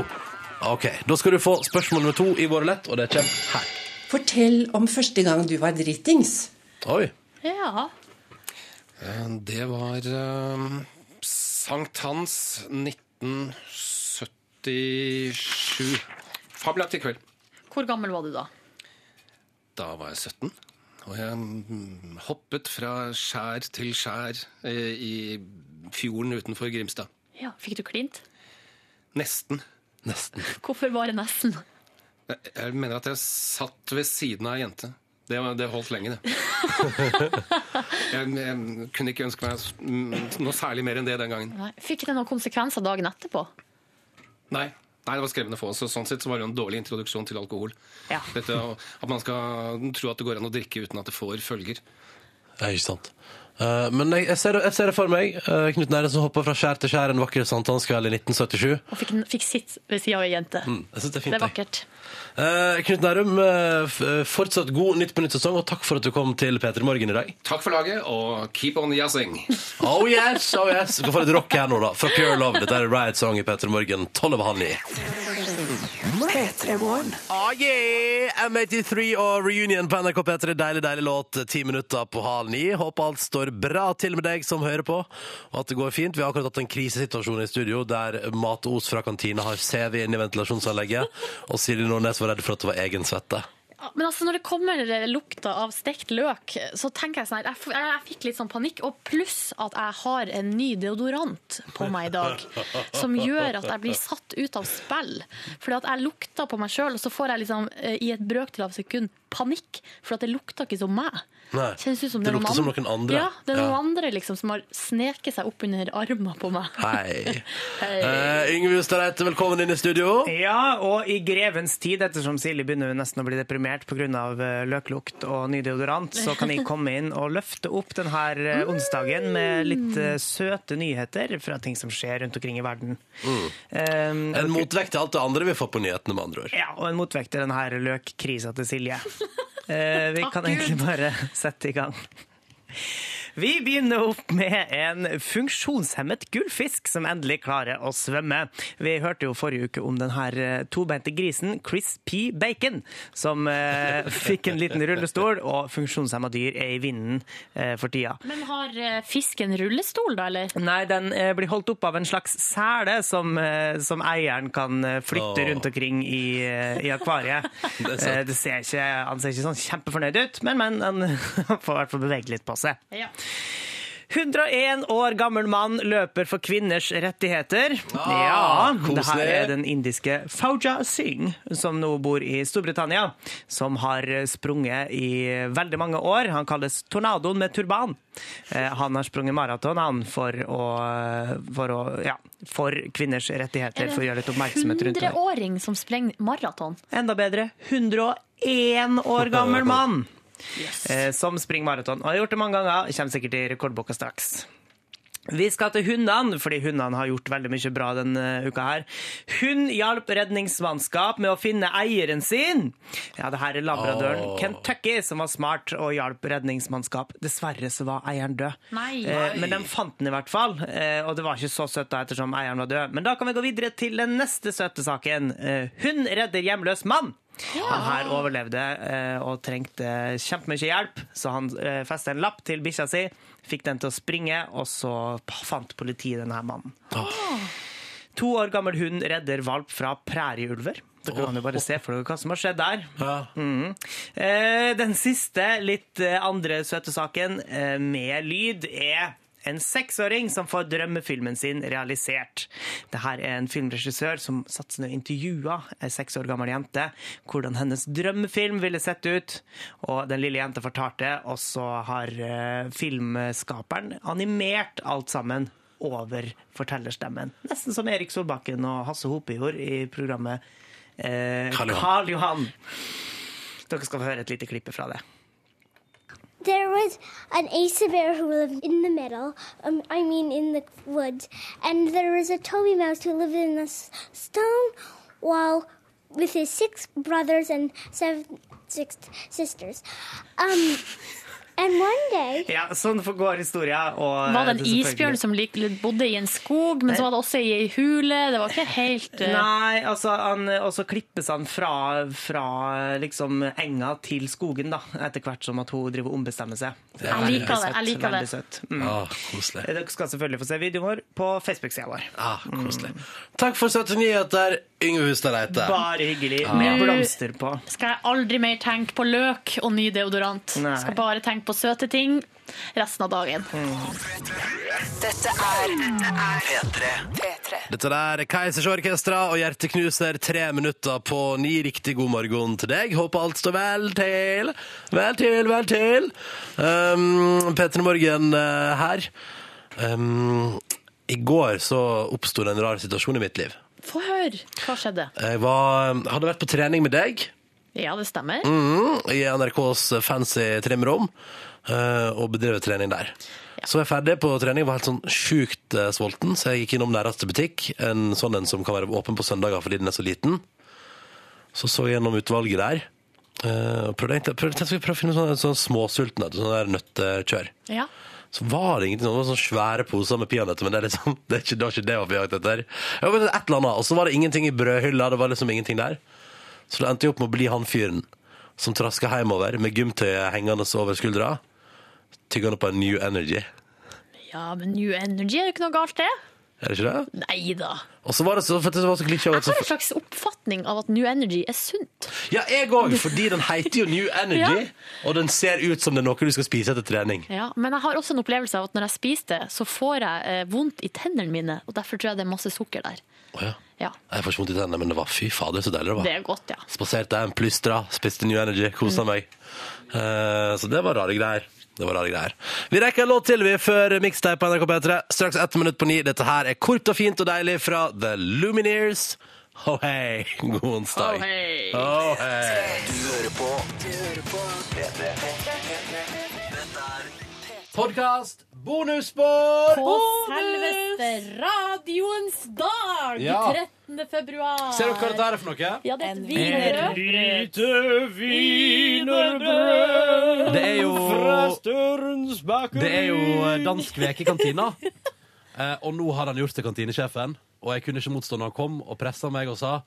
Ok, Da skal du få spørsmål nummer to i vår lett, og det kommer her. Fortell om første gang du var dritings. Oi. Ja. Eh, Det var eh, sankthans 1977. Fabelaktig kveld. Hvor gammel var du da? Da var jeg 17. Og jeg mm, hoppet fra skjær til skjær eh, i fjorden utenfor Grimstad. Ja, Fikk du klint? Nesten. Nesten. Hvorfor bare nesten? Jeg, jeg mener at jeg satt ved siden av ei jente. Det, var- det holdt lenge, det. Jeg, jeg kunne ikke ønske meg noe særlig mer enn det den gangen. Nei. Fikk det noen konsekvenser dagen etterpå? Nei. Nei, det var skrevne få. Så sånn sett så var det jo en dårlig introduksjon til alkohol. Ja. Dette, at man skal tro at det går an å drikke uten at det får følger. Ja, ikke sant. Eh, men jeg, jeg, ser, det- jeg ser det for meg. Uh, Knut Nære som hoppa fra skjær til skjær en vakker sankthanskveld i 1977. Og fikk, fikk sitt ved sida av ei jente. Mm, jeg synes det er fint. Det er jeg. vakkert. Eh, Knut Nærum, eh, f- eh, fortsatt god Nytt på nytt-sesong, og takk for at du kom til P3 Morgen i dag. Takk for laget, og keep on jazzing. Oh yes, oh yes. Vi kan få litt rock her nå, da. Fra Pure Love. Dette er Riot Song i P3 Morgen. Tolv over halv ni. P3morgen. Ah, yeah! M83 og Reunion på NRK P3. Deilig, deilig låt. Ti minutter på halv ni. Håper alt står bra til med deg som hører på, og at det går fint. Vi har akkurat hatt en krisesituasjon i studio der Mat Os fra kantina har CV inn i ventilasjonsanlegget, og Silje Nordnes var redd for at det var egen svette. Men altså, når det kommer lukta av stekt løk, så tenker jeg sånn her jeg, jeg fikk litt sånn panikk. Og pluss at jeg har en ny deodorant på meg i dag, som gjør at jeg blir satt ut av spill. Fordi at jeg lukter på meg sjøl, og så får jeg liksom eh, i et brøkdel av sekund panikk. For at det lukter ikke som meg. Nei. Kjennes ut som Det det lukter som noen andre. Ja, det er noen Ja. andre liksom som har sneket seg opp under armen på meg. Hei. Hei. Uh, Yngve Ustadreite, velkommen inn i studio. Ja, og i grevens tid, ettersom Silje begynner nesten å bli deprimert pga. løklukt og ny deodorant, så kan jeg komme inn og løfte opp denne onsdagen med litt eh, søte nyheter fra ting som skjer rundt omkring i verden. Um, En motvekt til alt det andre vi får på nyhetene, med andre ord. Ja, og en motvekt til denne løkkrisa til Silje. Eh, vi kan egentlig bare sette i gang. Vi begynner opp med en funksjonshemmet gullfisk som endelig klarer å svømme. Vi hørte jo forrige uke om denne eh, tobeinte grisen Chris P. Bacon, som eh, fikk en liten rullestol, og funksjonshemma dyr er i vinden eh, for tida. Men har eh, fisken rullestol, da, eller? Nei, den eh, blir holdt opp av en slags sele som, eh, som eieren kan flytte oh. rundt omkring i, i akvariet. Det det ser ikke, han ser ikke sånn kjempefornøyd ut, men, men han får i hvert fall bevege litt på seg. Ja. 101 år gammel mann løper for kvinners rettigheter. Ah, ja, det her er den indiske Fauja Singh, som nå bor i Storbritannia, som har sprunget i veldig mange år. Han kalles Tornadoen med turban. Eh, Han har sprunget maraton han, for, å, for, å, ja, for kvinners rettigheter, for å gjøre litt oppmerksomhet rundt det. 100-åring som sprenger maraton. Enda bedre, 101 år gammel mann eh, som springer maraton. Og har gjort det mange ganger, kommer sikkert i rekordboka straks. Vi skal til hundene, fordi hundene har gjort veldig mye bra denne uka her. Hund hjalp redningsmannskap med å finne eieren sin. Ja, det her er labradoren oh. Kentucky som var smart og hjalp redningsmannskap. Dessverre så var eieren død. Nei. Eh, men de fant den i hvert fall, eh, og det var ikke så søtt da ettersom eieren var død. Men da kan vi gå videre til den neste søte saken. Eh, hund redder hjemløs mann. Han her overlevde eh, og trengte kjempemye hjelp, så han eh, festet en lapp til bikkja si, fikk den til å springe, og så fant politiet denne mannen. To år gammel hund redder valp fra prærieulver. Dere kan jo bare se for dere hva som har skjedd der. Ja. Eh, Den siste, litt eh, andre søte saken eh, med lyd, er en seksåring som får drømmefilmen sin realisert. Dette er en filmregissør som satte seg ned og intervjua ei seks år gammel jente hvordan hennes drømmefilm ville sett ut. Og den lille jenta fortalte, og så har eh, filmskaperen animert alt sammen over fortellerstemmen. Nesten som Erik Solbakken og Hasse Hope gjorde i programmet eh, Karl Johan. Karl Johan. Dere skal få høre et lite klipp fra det. There was an Asa bear who lived in the middle, um, I mean in the woods, and there was a Toby mouse who lived in a stone wall with his six brothers and seven six sisters. Um, and one day, Ja, sånn går historia. Og Var det en det isbjørn som bodde i en skog, men så var det også i ei hule? Det var ikke helt uh... Nei, altså, han, og så klippes han fra, fra liksom enga til skogen, da, etter hvert som at hun driver ombestemmer seg. Jeg liker det, jeg liker veldig det. søtt. Mm. Ah, koselig. Dere skal selvfølgelig få se videoen vår på Facebook-sida vår. Ah, koselig. Takk for søte nyheter, Yngve Hustad Reite. Bare hyggelig, med blomster på. Skal jeg aldri mer tenke på løk og ny deodorant. Nei. Skal bare tenke på søte ting resten av dagen. Dette er P3. P3. Dette der er Keisers Orkestra og Hjerteknuser, tre minutter på ni. Riktig god morgen til deg. Håper alt står vel til. Vel til, vel til. Um, Petter Morgen uh, her. Um, I går så oppsto det en rar situasjon i mitt liv. Få høre. Hva skjedde? Jeg var, hadde vært på trening med deg. Ja, det stemmer. Mhm, i NRKs fancy trimrom eh, og bedrevet trening der. Så jeg er ferdig på trening, var helt sånn sjukt eh, sulten, så jeg gikk innom nærmeste butikk, en sånn en som kan være åpen på søndager fordi den er så liten. Så så jeg gjennom utvalget der, eh, og prøvde prøvde, prøvde jeg å finne sånn, sånn småsultne, sånn der nøttekjør. Ja. Så var det ingenting, det var sånne svære poser med peanøtter, men det er liksom, det, er ikke, det var ikke det vi på etter. Jeg var et eller annet, og så var det ingenting i brødhylla, det var liksom ingenting der. Så det endte jo opp med å bli han fyren som traska hjemover med gymtøyet hengende over skuldra, tyggende på en New Energy. Ja, men New Energy er jo ikke noe galt, det. Er det ikke det? Nei da. Og så var det så, for det var så klisjé Jeg har en slags oppfatning av at New Energy er sunt. Ja, jeg òg, fordi den heter jo New Energy, og den ser ut som det er noe du skal spise etter trening. Ja, men jeg har også en opplevelse av at når jeg spiser det, så får jeg eh, vondt i tennene mine, og derfor tror jeg det er masse sukker der. Oh, ja. Ja, Jeg får ikke vondt i tennene, men det var fy fader så deilig det var. det er godt, ja. Spaserte hjem, plystra, spiste New Energy, kosa meg. Eh, så det var rare greier. Det var rare greier. Vi rekker en låt til vi før mixtape på NRK P3. Straks ett minutt på ni. Dette her er kort og fint og deilig fra The Lumineers. Ho hei, god onsdag. Ho hei. Oh, hei. Du hører på Du hører på P3. Dette Podkast bonusspor! På selveste radioens dag, Ja. 13. februar. Ser dere hva dette er for noe? Ja, det er et wienerbrød. lite wienerbrød Det er jo fra. Det er jo eh, dansk veke i kantina. Eh, og nå har han gjort til kantinesjefen. Og jeg kunne ikke motstå når han kom og pressa meg og sa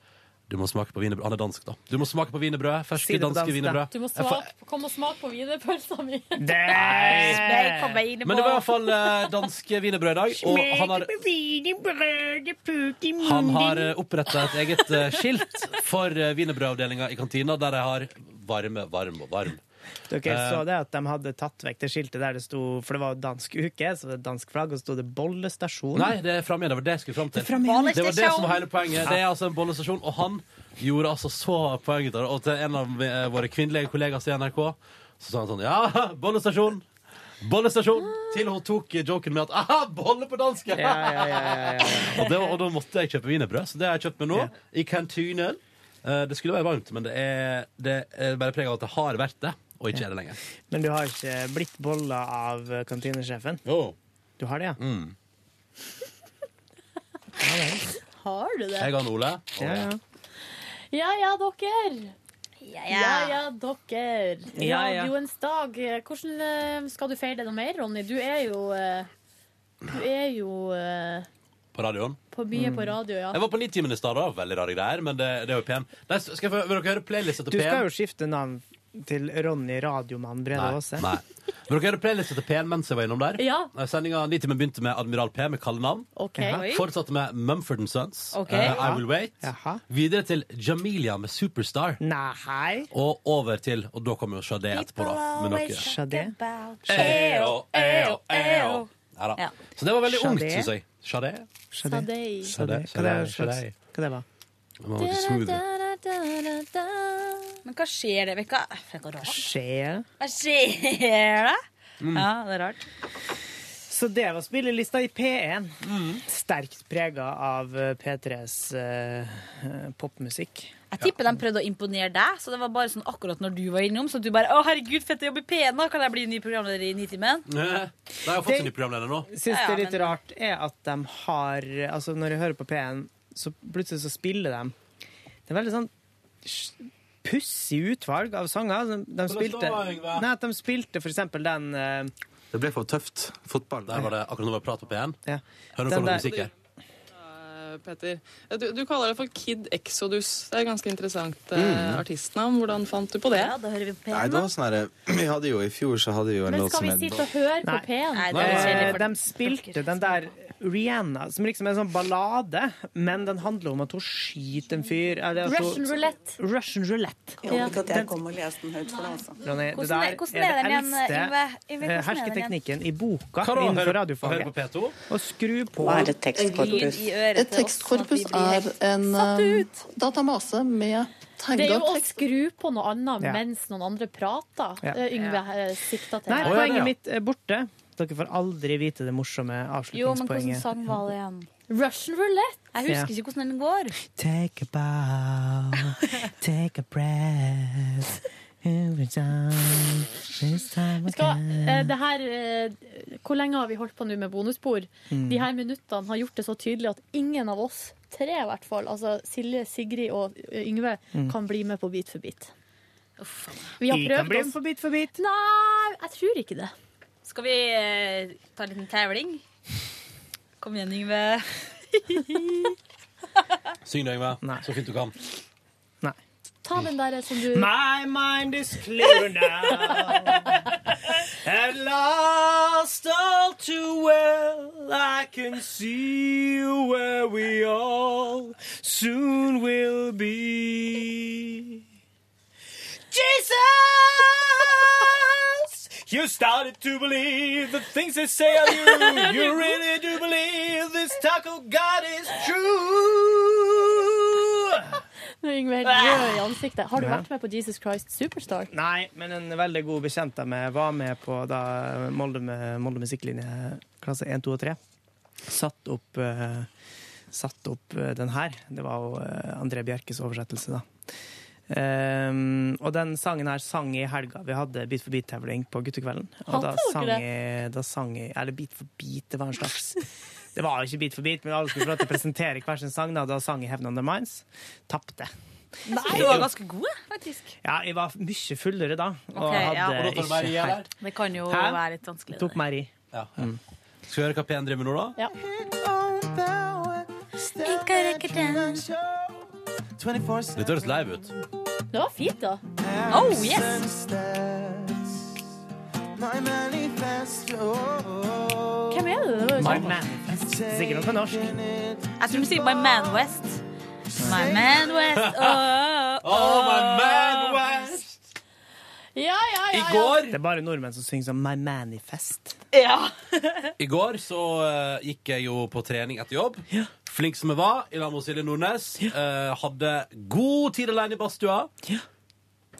du må smake på wienerbrød. Han er dansk, da. Du må smake på wienerbrød. Ferske Si danske dansk, wienerbrød. Du må smake, komme og smake på wienerpølsa mi. Men det var iallfall uh, dansk wienerbrød i dag. Og han har, han har eh, oppretta et eget eh, skilt for uh, wienerbrødavdelinga i kantina, der jeg har varme, varm og varm. Dere Eh, så det at de hadde tatt vekk det skiltet der det sto For det var dansk uke, så det var dansk flagg, og så sto det bollestasjon. Nei, det er framme igjen. Det var det jeg skulle fram til. Det er. Det var det som var hele poenget. Det er altså en bollestasjon, og han gjorde altså så poeng der. Og til en av eh, våre kvinnelige kollegaer i NRK så sa han sånn Ja, bollestasjon! Bollestasjon! Til hun tok joken med at aha, bolle på dansk! Ja, ja, ja, ja, ja. og, det, var- og da måtte jeg kjøpe wienerbrød, så det har jeg kjøpt meg nå. I kantinen. Eh, Det skulle være varmt, men det er, det er bare preg av at det har vært det, og ikke er det lenger. Men du har ikke blitt bolla av kantinesjefen? Jo. Du har det, ja? Mm. Har du det? Jeg og Ole. Ja, ja. Ja ja, dere. Ja ja, dere. Ja, ja. Radioens dag. Hvordan eh, skal du feire det noe mer, Ronny? Du er jo eh, Du er jo eh, På radioen. på mye på radio, ja. Jeg var på Nitimen i stad, da. Veldig rare greier, men det, det er jo P1. Nei, skal jeg få, vil dere høre playlista til Du P1? skal jo skifte navn til Ronny Radiomann Brede Aase. nei. Vil dere høre playlista til P1 mens jeg var innom der? Ja. Eh, Sendinga Nitimen begynte med Admiral P med kallenavn. Okay. Fortsatte med Mumford Sons. okay. uh, I Will Wait. Jaha. Videre til Jamelia med Superstar. Nei. Og over til Og da kommer jo Shadé etterpå, da. Med noe. Sade? Eo, eo, eo. Ja da. Så det var veldig ungt, syns jeg. Shadé. Hva det var Det var noe smooth. Men hva skjer det? Hva, hva, skjer? Hva skjer det? Mm. Ja, det er rart. Så det var spillelista i P1. Sterkt prega av eh, P3s eh, eh, popmusikk. Jeg tipper de prøvde å imponere deg, så det var bare sånn akkurat når du var innom. Så du bare 'Å, herregud, fett å jobbe i P1, da! Kan jeg bli ny programleder i Nitimen?' Nei, jeg har fått en ny programleder nå. Syns Ja, ja, det er litt men- rart er at de har Altså, når jeg hører på P1, så plutselig så spiller de Det er veldig sånn pussig utvalg av sanger. De, de spilte? Nei, at de spilte for eksempel den uh, Det ble for tøft. Fotball. Der var det akkurat nå var det prat på P1. ja. Hører du på noe musikk her? Eh, Petter. Du, du kaller det for Kid Exodus. Det er et ganske interessant eh, Mm. artistnavn. Hvordan fant du på det? Ja, da hører vi på Nei, det var sånn her, Vi hadde jo i fjor så hadde vi jo en Men skal vi sitte og høre på Nei. P1? Nei, det Eh, de spilte den der Rihanna, som liksom er en sånn ballade, men den handler om at hun skyter en fyr. eller hun- Russian roulette. Russian roulette. Jeg håper ikke at jeg kommer og leser den høyt for deg, altså. Ronny, det der er- hvordan er den eldste er den hersketeknikken i boka Hva innenfor radiofaget. på P2? Og skru på Hva er et tekstkorpus? Et sånn tekstkorpus er en datamase eh, ut. med Det er jo å skru på noe annet Ja. mens noen andre prater. Ja. Eh, Yngve eh, sikta til. Nei, poenget mitt er borte. Dere får aldri vite det morsomme avslutningspoenget. Jo, men hvordan sang var det igjen? Russian roulette. Jeg husker Ja. ikke hvordan den går. Take a bow, take a breath. Every time, this skal, eh, det her, eh, hvor lenge har vi holdt på nå med bonusspor? Mm. De her minuttene har gjort det så tydelig at ingen av oss tre, i hvert fall, altså Silje, Sigrid og eh, Yngve, Mm. kan bli med på Bit for bit. Vi har prøvd bli oss. med på Bit for bit. Nei, jeg tror ikke det. Skal vi eh, ta en liten tævling? Kom igjen, Yngve. Syng det, Yngve. Så fint du kan. Ta den der som du My mind is clear now. At last, all too well, I can see where we all soon will be. Jesus! You started to believe the things they say of you. You really do believe this talk of God is true. Nå Yngve helt rød i ansiktet. Har du vært med på Jesus Christ Superstar? Nei, men en veldig god bekjent av meg var med på da Molde, med, Molde musikklinje klasse 1, 2 og 3 satt opp, uh, satt opp eh, den her. Det var jo eh, André Bjerkes oversettelse, da. Ehm, og den sangen her sang jeg i helga. Vi hadde Beat for beat-tevling på guttekvelden. Og da sang, jeg, da sang jeg Eller Beat for beat, det var en slags Det var jo ikke Beat for beat, men alle skulle få lov til å presentere hver sin sang. Da, da sang jeg Heaven on the Minds. Tapte. Nei, du var ganske god, faktisk. Ja, jeg var mye fullere da. Og Ok, ja. hadde Og da ikke helt- Det kan jo Hæ? være litt vanskelig. Tok meg i. Ja. Skal vi høre hva P1 driver med nå, da? Ja. Dette høres live ut. Det var fint, da. Oh, yes! Hvem er det? My sånn. Manifest. Sikkert noe på norsk. Jeg tror du sier My Man West. My Man West. Oh, Oh, my man. Ja, ja, ja. I ja. går Det er bare nordmenn som synger sånn My Manifest. Ja. I går så eh, gikk jeg jo på trening etter jobb. Flink som jeg var, i lag med Silje Nordnes. Eh, hadde god tid alene i badstua.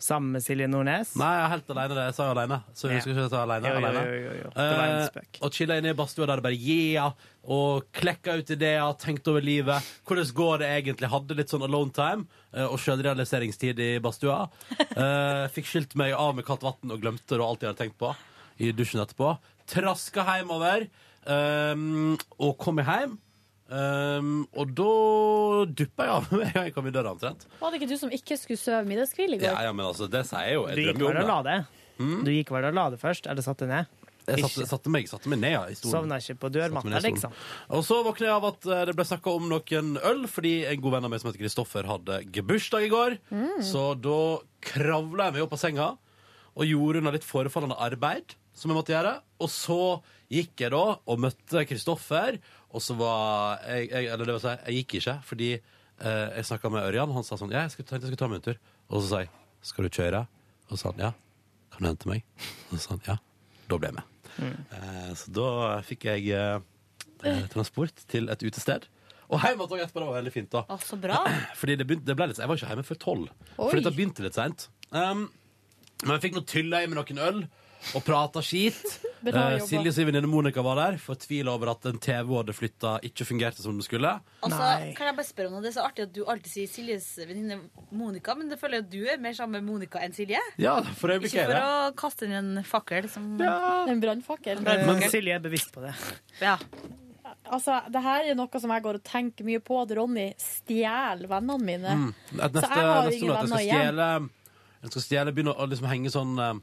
Sammen med Silje Nordnes. Nei, jeg er helt alene. Det jeg sa jeg alene. Så jeg skal ikke sa alene. Jo, jo, alene. jo, jo, jo. Det var en Eh, spøk. og chilla inne i badstua der det bare yeah, og klekka ut ideer, tenkte over livet. Hvordan går det egentlig? Hadde litt sånn alone time eh, og sjølrealiseringstid i badstua. Eh, fikk skilt meg av med kaldt vann og glemte det og alt jeg hadde tenkt på i dusjen etterpå. Traska hjemover um, og kom hjem. Um, og da duppa jeg av en jeg kom i døra omtrent. Var det ikke du som ikke skulle sove middagskvil i går? Ja, ja, men altså, det sier jeg jo. Jeg Du gikk drømmer jo og la om det. Mm? Du gikk vel og la det først, eller satte ned? Jeg satte, satte, meg, satte meg ned ja, i stolen. Sovna ikke på dørmatta, liksom? Og så våkna jeg av at eh, det ble snakka om noen øl, fordi en god venn av meg som heter Kristoffer, hadde gebursdag i går. Mm. Så da kravla jeg meg opp av senga og gjorde unna litt forefallende arbeid som jeg måtte gjøre. Og så gikk jeg da og møtte Kristoffer, og så var jeg, jeg Eller det vil si, jeg gikk ikke, fordi eh, jeg snakka med Ørjan. Han sa sånn Ja, jeg skulle, tenkte jeg skulle ta meg en tur. Og så sa jeg Skal du kjøre? Og så sa han ja. Kan du hente meg? Og så sa han ja. Da ble jeg med. Eh, så da fikk jeg eh, transport til et utested. Og hjemme òg etterpå. Det var veldig fint. da Å, så bra. Fordi det begynte, det ble litt, Jeg var ikke hjemme før tolv. For dette begynte litt seint. Um, men jeg fikk noe tylla i med noen øl og prata skit. Uh, Eh. Silje sin venninne Monica var der, fortvila over at en TV hun hadde flytta, ikke fungerte som den skulle. Altså, kan jeg bare spørre om noe? Det er så artig at du alltid sier Siljes venninne Monica, men det føler jeg at du er mer sammen med Monica enn Silje. Ja, for øyeblikket Ikke for å kaste inn en fakkel som En brannfakkel. Men Silje er bevisst på det. Ja. Altså, det her er noe som jeg går og tenker mye på, at Ronny stjeler vennene mine. Mm. Neste, Så jeg har neste ingen venner igjen. Jeg skal stjele, begynne å liksom henge sånn eh,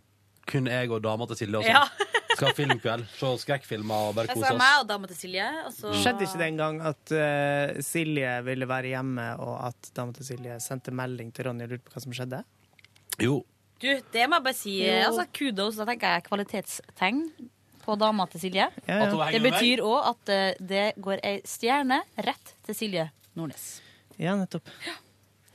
kun jeg og dama til Silje og sånn. Ja. Skal ha filmkveld, se skrekkfilmer og bare kose oss. meg og dama til Silje. Og så Skjedde ikke det en gang at eh, Silje ville være hjemme, og at dama til Silje sendte melding til Ronny og lurte på hva som skjedde? Jo. Du, det må jeg bare si. Jo. Altså, kudos. Da tenker jeg kvalitetstegn på dama til Silje. Ja, ja. Det betyr òg at eh, det går ei stjerne rett til Silje Nordnes. Ja, nettopp.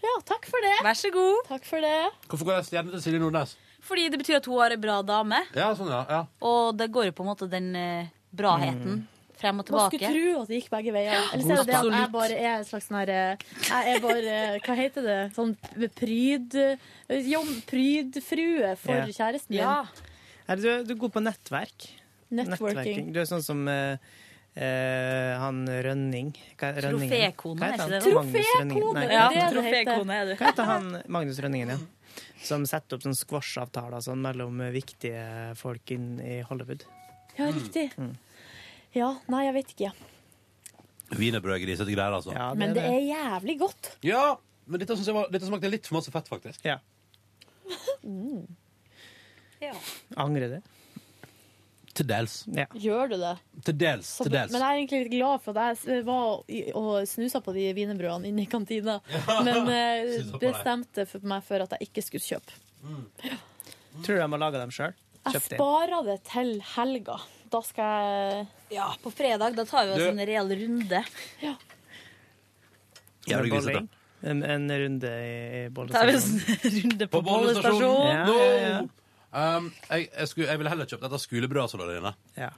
Ja, takk for det. Vær så god. Takk for det. Hvorfor går det stjerne til Silje Nordnes? Fordi det betyr at hun har ei bra dame, Ja, sånn, ja. ja. og det går jo på en måte den eh, braheten frem og Man tilbake. skulle tro at det gikk begge veier. Eller så er det det at jeg bare er en slags sånn her eh, Jeg er bare Hva heter det? Sånn pryd... Jo, prydfrue for Ja. kjæresten min. Ja. Er du, du er god på nettverk. Networking. Du er sånn som eh, eh, han Rønning. Hva er Rønningen? Trofékone, Hva er heter ikke han? det? Magnus Rønningen. Trofékone, Nei, det er det det Trofékone er du. Hva heter han Magnus Rønningen, ja? Som setter opp sånn squash-avtaler sånn, mellom viktige folk inn i Hollywood. Ja, riktig. Mm. Ja, nei, jeg vet ikke. Wienerbrød, grisete greier, altså. Men det er jævlig godt. Ja, men dette, jeg var, dette smakte litt for masse fett, faktisk. Ja. Mm. Angrer det? Til dels. Ja. Gjør du det? Til dels. Så, til dels. men jeg er egentlig litt glad for at jeg var og snusa på de wienerbrødene inne i kantina. Men eh, på bestemte for meg for at jeg ikke skulle kjøpe. Tror du de har laga dem sjøl? Jeg sparer det til helga. Da skal jeg Ja, på fredag. Da tar vi oss Du- en reell runde. Ja. Med bolling? En, en runde i, bollestasjonen. Tar vi oss en runde på Bollestasjonen. bollestasjonen. Ja, ja, ja. Um, jeg, jeg, skulle, jeg ville heller kjøpt dette skulebrødet som lå der inne. Ja.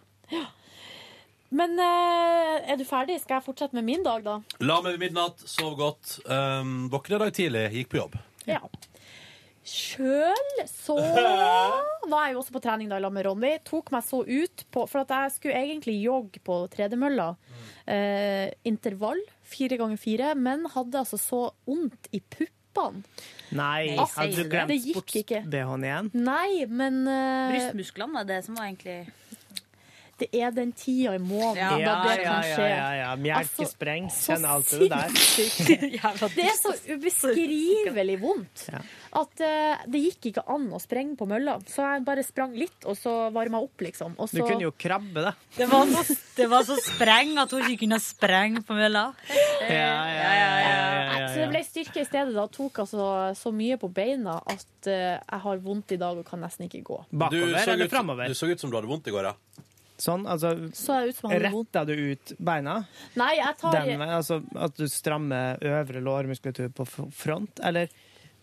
Men eh, er du ferdig? Skal jeg fortsette med min dag, da? La meg ved midnatt, sov godt. Um, Våkne i dag tidlig, gikk på jobb. Ja. Sjøl så var jeg jo også på trening da i lag med Ronny. Tok meg så ut på For at jeg skulle egentlig jogge på tredemølla. Eh, intervall fire ganger fire, men hadde altså så vondt i puppene. Nei, Nei, hadde du du det? Det glemt ikke. sports-BH-en igjen? Nei, men uh, Brystmusklene var det som var egentlig det er den tida i måneden Ja, da det ja, kan ja, skje. ja, ja. Melkespreng. altså, Kjenner alt det der. Det er så ubeskrivelig vondt at uh, det gikk ikke an å sprenge på mølla. Så jeg bare sprang litt, og så varma opp, liksom. Og Du kunne jo krabbe, da. Det var så, det var så spreng at hun ikke kunne sprenge på mølla. Ja, ja, ja, ja, Så det ble styrke i stedet. Da tok altså så mye på beina at uh, jeg har vondt i dag og kan nesten ikke gå. Bakover så eller framover? Du så ut som du hadde vondt i går, ja. Sånn, altså Så jeg jeg. Retta du ut beina? Nei, jeg tar Den altså at du strammer øvre lårmuskulatur på front, eller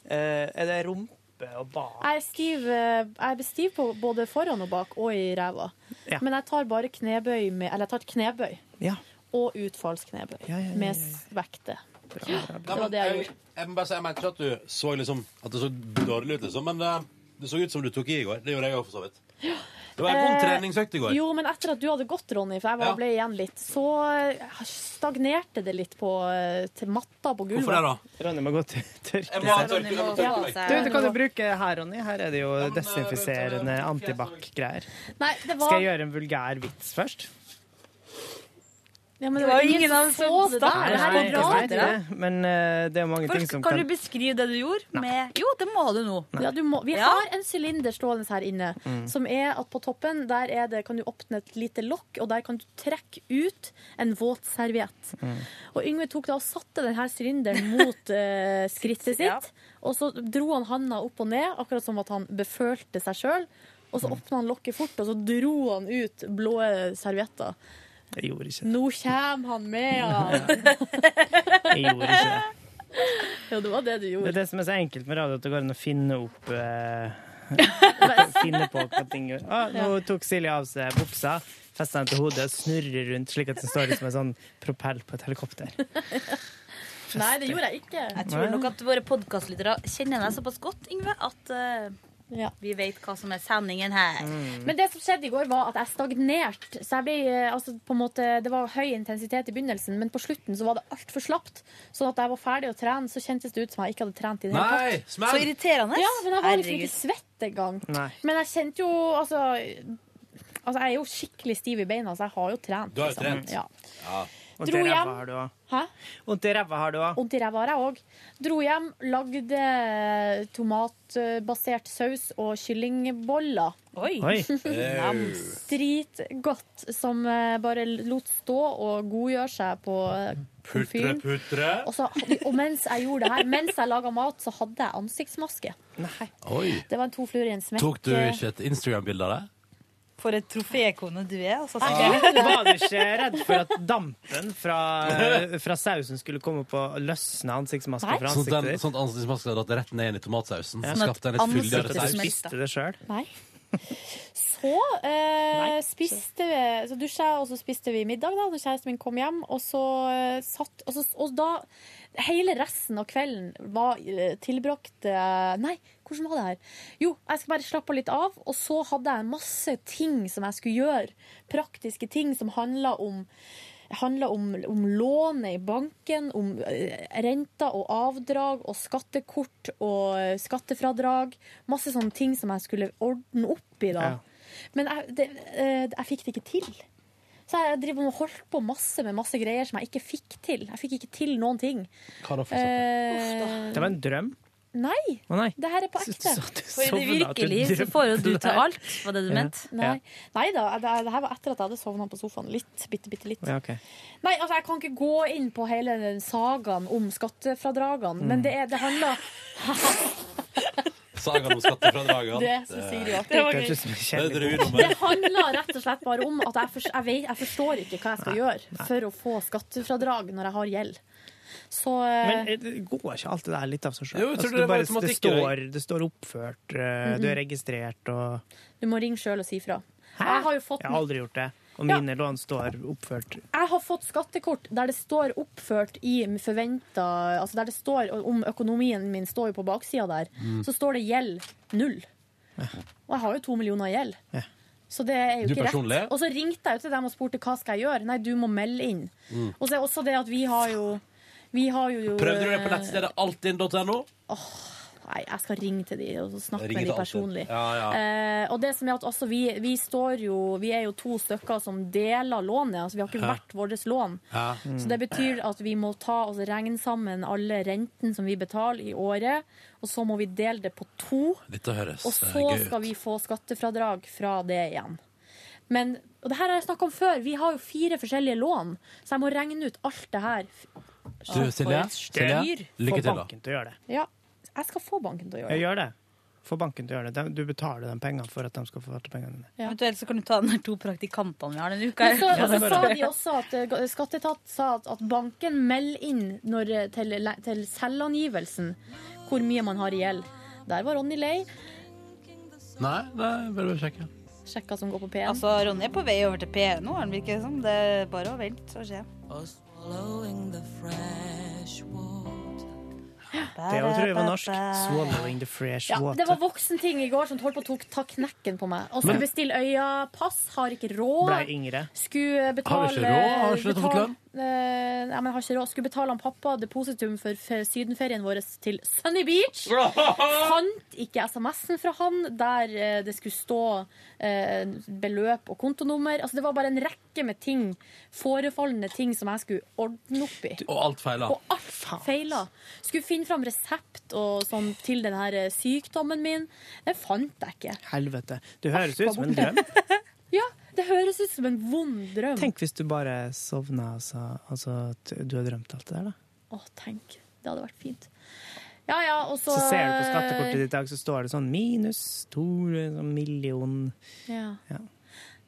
eh, er det rumpe og bak? Jeg er stiv, eh, jeg er stiv på både foran og bak og i ræva. Ja. Men jeg tar bare knebøy med Eller jeg tar et knebøy. Ja. Og utfallsknebøy. ja, ja, Med vekte. vekter. Det var det jeg jeg, gjorde. jeg må bare si, jeg mente ikke at du så liksom At det så dårlig ut, liksom, men det, det så ut som du tok i i går. Det gjorde jeg òg, for så vidt. Det var en vond Eh, treningsøkt i går. Jo, men etter at du hadde gått, Ronny, for jeg var, Ja. ble igjen litt, så eh, stagnerte det litt på eh, til matta på gulvet. Hvorfor det, da? Ronny må gå til tørke meg. Du, kan jo bruke her, Ronny. Her er det jo desinfiserende antibac-greier. Var Skal jeg gjøre en vulgær vits først? Ja, men Det var ingen av som så det der. Det her er rart. det, men eh, det er mange ting som kan kan du beskrive det du gjorde? Med Jo, det må du nå. Ja, du må, vi Ja. har en sylinder stående her inne, Mm. som er at på toppen der er det, kan du åpne et lite lokk, og der kan du trekke ut en våtserviett. Mm. Og Yngve tok da og satte denne sylinderen mot uh, skrittet Ja. sitt, og så dro han handa opp og ned, akkurat som at han befølte seg sjøl. Og så åpna han lokket fort, og så dro han ut blå servietter. Jeg gjorde ikke det. Nå kommer han med, ja! Jeg gjorde ikke det. Ja, det var det du gjorde. Det er det som er så enkelt med radio, at det går an å finne opp eh, Finne på hva ting gjør. Ah, nå tok Silje av seg buksa, festa den til hodet og snurrer rundt slik at den står som en sånn propell på et helikopter. Nei, det gjorde jeg ikke. Jeg tror nok at våre podkastlyttere kjenner deg såpass godt, Yngve, at eh, vi vet hva som er sendingen her. Men det som skjedde i går, var at jeg stagnerte. Så jeg ble, eh, altså, på en måte, det var høy intensitet i begynnelsen, men på slutten så var det altfor slapt. Sånn at da jeg var ferdig å trene, så kjentes det ut som jeg ikke hadde trent i det hele tatt. smell! Så irriterende. Ja, men jeg var liksom ikke svett engang. Men jeg kjente jo altså, altså Jeg er jo skikkelig stiv i beina, så jeg har jo trent. Du har jo liksom. trent. Ja. Ja. Dro ræva hjem. har du òg. Hæ? Vondt i ræva har du òg. Vondt i ræva har jeg òg. Dro hjem, lagde tomatbasert saus og kyllingboller. Oi! Oi. Dritgodt, som eh, bare lot stå og godgjøre seg på eh, Putre, putre. Og, så, og mens jeg gjorde det her, mens jeg laga mat, så hadde jeg ansiktsmaske. Oi. Det var en to fluer i en smekk. Tok du ikke et Instagram-bilde av det? For et trofékone du er. Altså. Var du ikke redd for at dampen fra, fra sausen skulle komme opp og løsne ansiktsmaska fra Sånn ansiktet ditt? sånn at ansiktsmaska hadde datt rett ned inn i tomatsausen. Ja. Skapte en litt Sånn at fyldigere ansiktet saus. spiste det sjøl? Nei. Så eh, spiste vi Så dusja og så spiste vi middag da kjæresten min kom hjem. Og så eh, satt og, så, og da Hele resten av kvelden var eh, tilbrakt eh, Nei, hvordan var det her? Jo, jeg skal bare slappe litt av, og så hadde jeg masse ting som jeg skulle gjøre. Praktiske ting som handla om handla om, om lånet i banken, om eh, renter og avdrag og skattekort og eh, skattefradrag. Masse sånne ting som jeg skulle ordne opp i da. Men jeg, det, eh, jeg fikk det ikke til. Så jeg driver og holdt på masse med masse greier som jeg ikke fikk til. Jeg fikk ikke til noen ting. Hva da, for Eh, Det var en drøm. Nei, Å nei. det her er på ekte. Så- så- For i det virkelige så får jo du til alt, var det du Ja. mente? Nei, Nei da, det, det her var etter at jeg hadde sovna på sofaen. Litt, bitte, bitte litt. Ja, okay. Nei, altså jeg kan ikke gå inn på hele den sagaen om skattefradragene, Mm. men det, er- det handler Sagaen om skattefradragene. Det Sigrid var Det er handler rett og slett bare om at jeg, for, jeg, vet, jeg forstår ikke hva jeg skal gjøre for å få skattefradrag når jeg har gjeld. Så eh, Men eh, det går ikke alt det der litt av seg sjøl? Altså, det det, bare- det, det. står, det står oppført, eh, du Mhm. er registrert og du må ringe sjøl og si fra. Jeg har jo fått Jeg har aldri gjort det. Og Ja. mine lån står oppført. Jeg har fått skattekort der det står oppført i forventa Altså der det står om økonomien min står jo på baksida der. Mm. Så står det gjeld null. Og jeg har jo to millioner i gjeld. Ja. Så det er jo Du ikke personlig? rett. Og så ringte jeg jo til dem og spurte hva skal jeg gjøre. Nei, du må melde inn. Mm. Og så er også det at vi har jo Vi har jo Prøvde du det på nettstedet altinn.no? Nei, jeg skal ringe til de og snakke Ringe med de personlig. Ja, ja. Eh, og det som er at altså, vi, vi står jo Vi er jo to stykker som deler lånet. Altså, vi har ikke hvert vårt lån. Ja. Så det betyr at vi må ta og regne sammen alle rentene som vi betaler i året, og så må vi dele det på to. Høres Og eh, så skal vi få skattefradrag fra det igjen. Men og det her har jeg snakka om før. Vi har jo fire forskjellige lån, så jeg må regne ut alt det her. Du, Silje, Silje, lykke Få til, da. banken til å gjøre det. Ja, jeg skal få banken til å gjøre Jeg det. gjør det. Få banken til å gjøre det. De- Du betaler dem penger for at de skal forvalte pengene dine. Eventuelt så kan du ta de to praktikantene vi har denne uka. Men så, Ja, det så sa de også at eh, Skatteetat sa at, at banken melder inn når, eh, til, til selvangivelsen hvor mye man har i gjeld. Der var Ronny lei. Nei, nei, bare sjekke. Sjekka som går på P1. Altså, Ronny er på vei over til P nå, han virker som. Det er bare å vente og se. Det òg tror jeg var norsk. 'Swallowing the fresh Ja, water'. det var voksenting i går som holdt på å tok- ta knekken på meg. Og skulle bestille bestille øyapass, har ikke råd. Blei yngre. Skulle betale Har ikke råd? Har ikke betale-? Eh, nei, men jeg har ikke råd. Skulle betale han pappa depositum for fe- sydenferien vår til Sunny Beach. Fant ikke SMS-en fra han der eh, det skulle stå eh, beløp og kontonummer. Altså, det var bare en rekke med ting, forefallende ting som jeg skulle ordne opp i. Og alt feila. Og alt feila. Skulle finne fram resept og sånn til den her eh, sykdommen min. Det fant jeg ikke. Helvete. Det høres ut som en drøm. Ja, det høres ut som en vond drøm. Tenk hvis du bare sovna altså, altså at du har drømt alt det der, da. Å, tenk. Det hadde vært fint. Ja, ja, og så Så ser du på skattekortet ditt i dag, så står det sånn minus to sånn million Ja. Ja.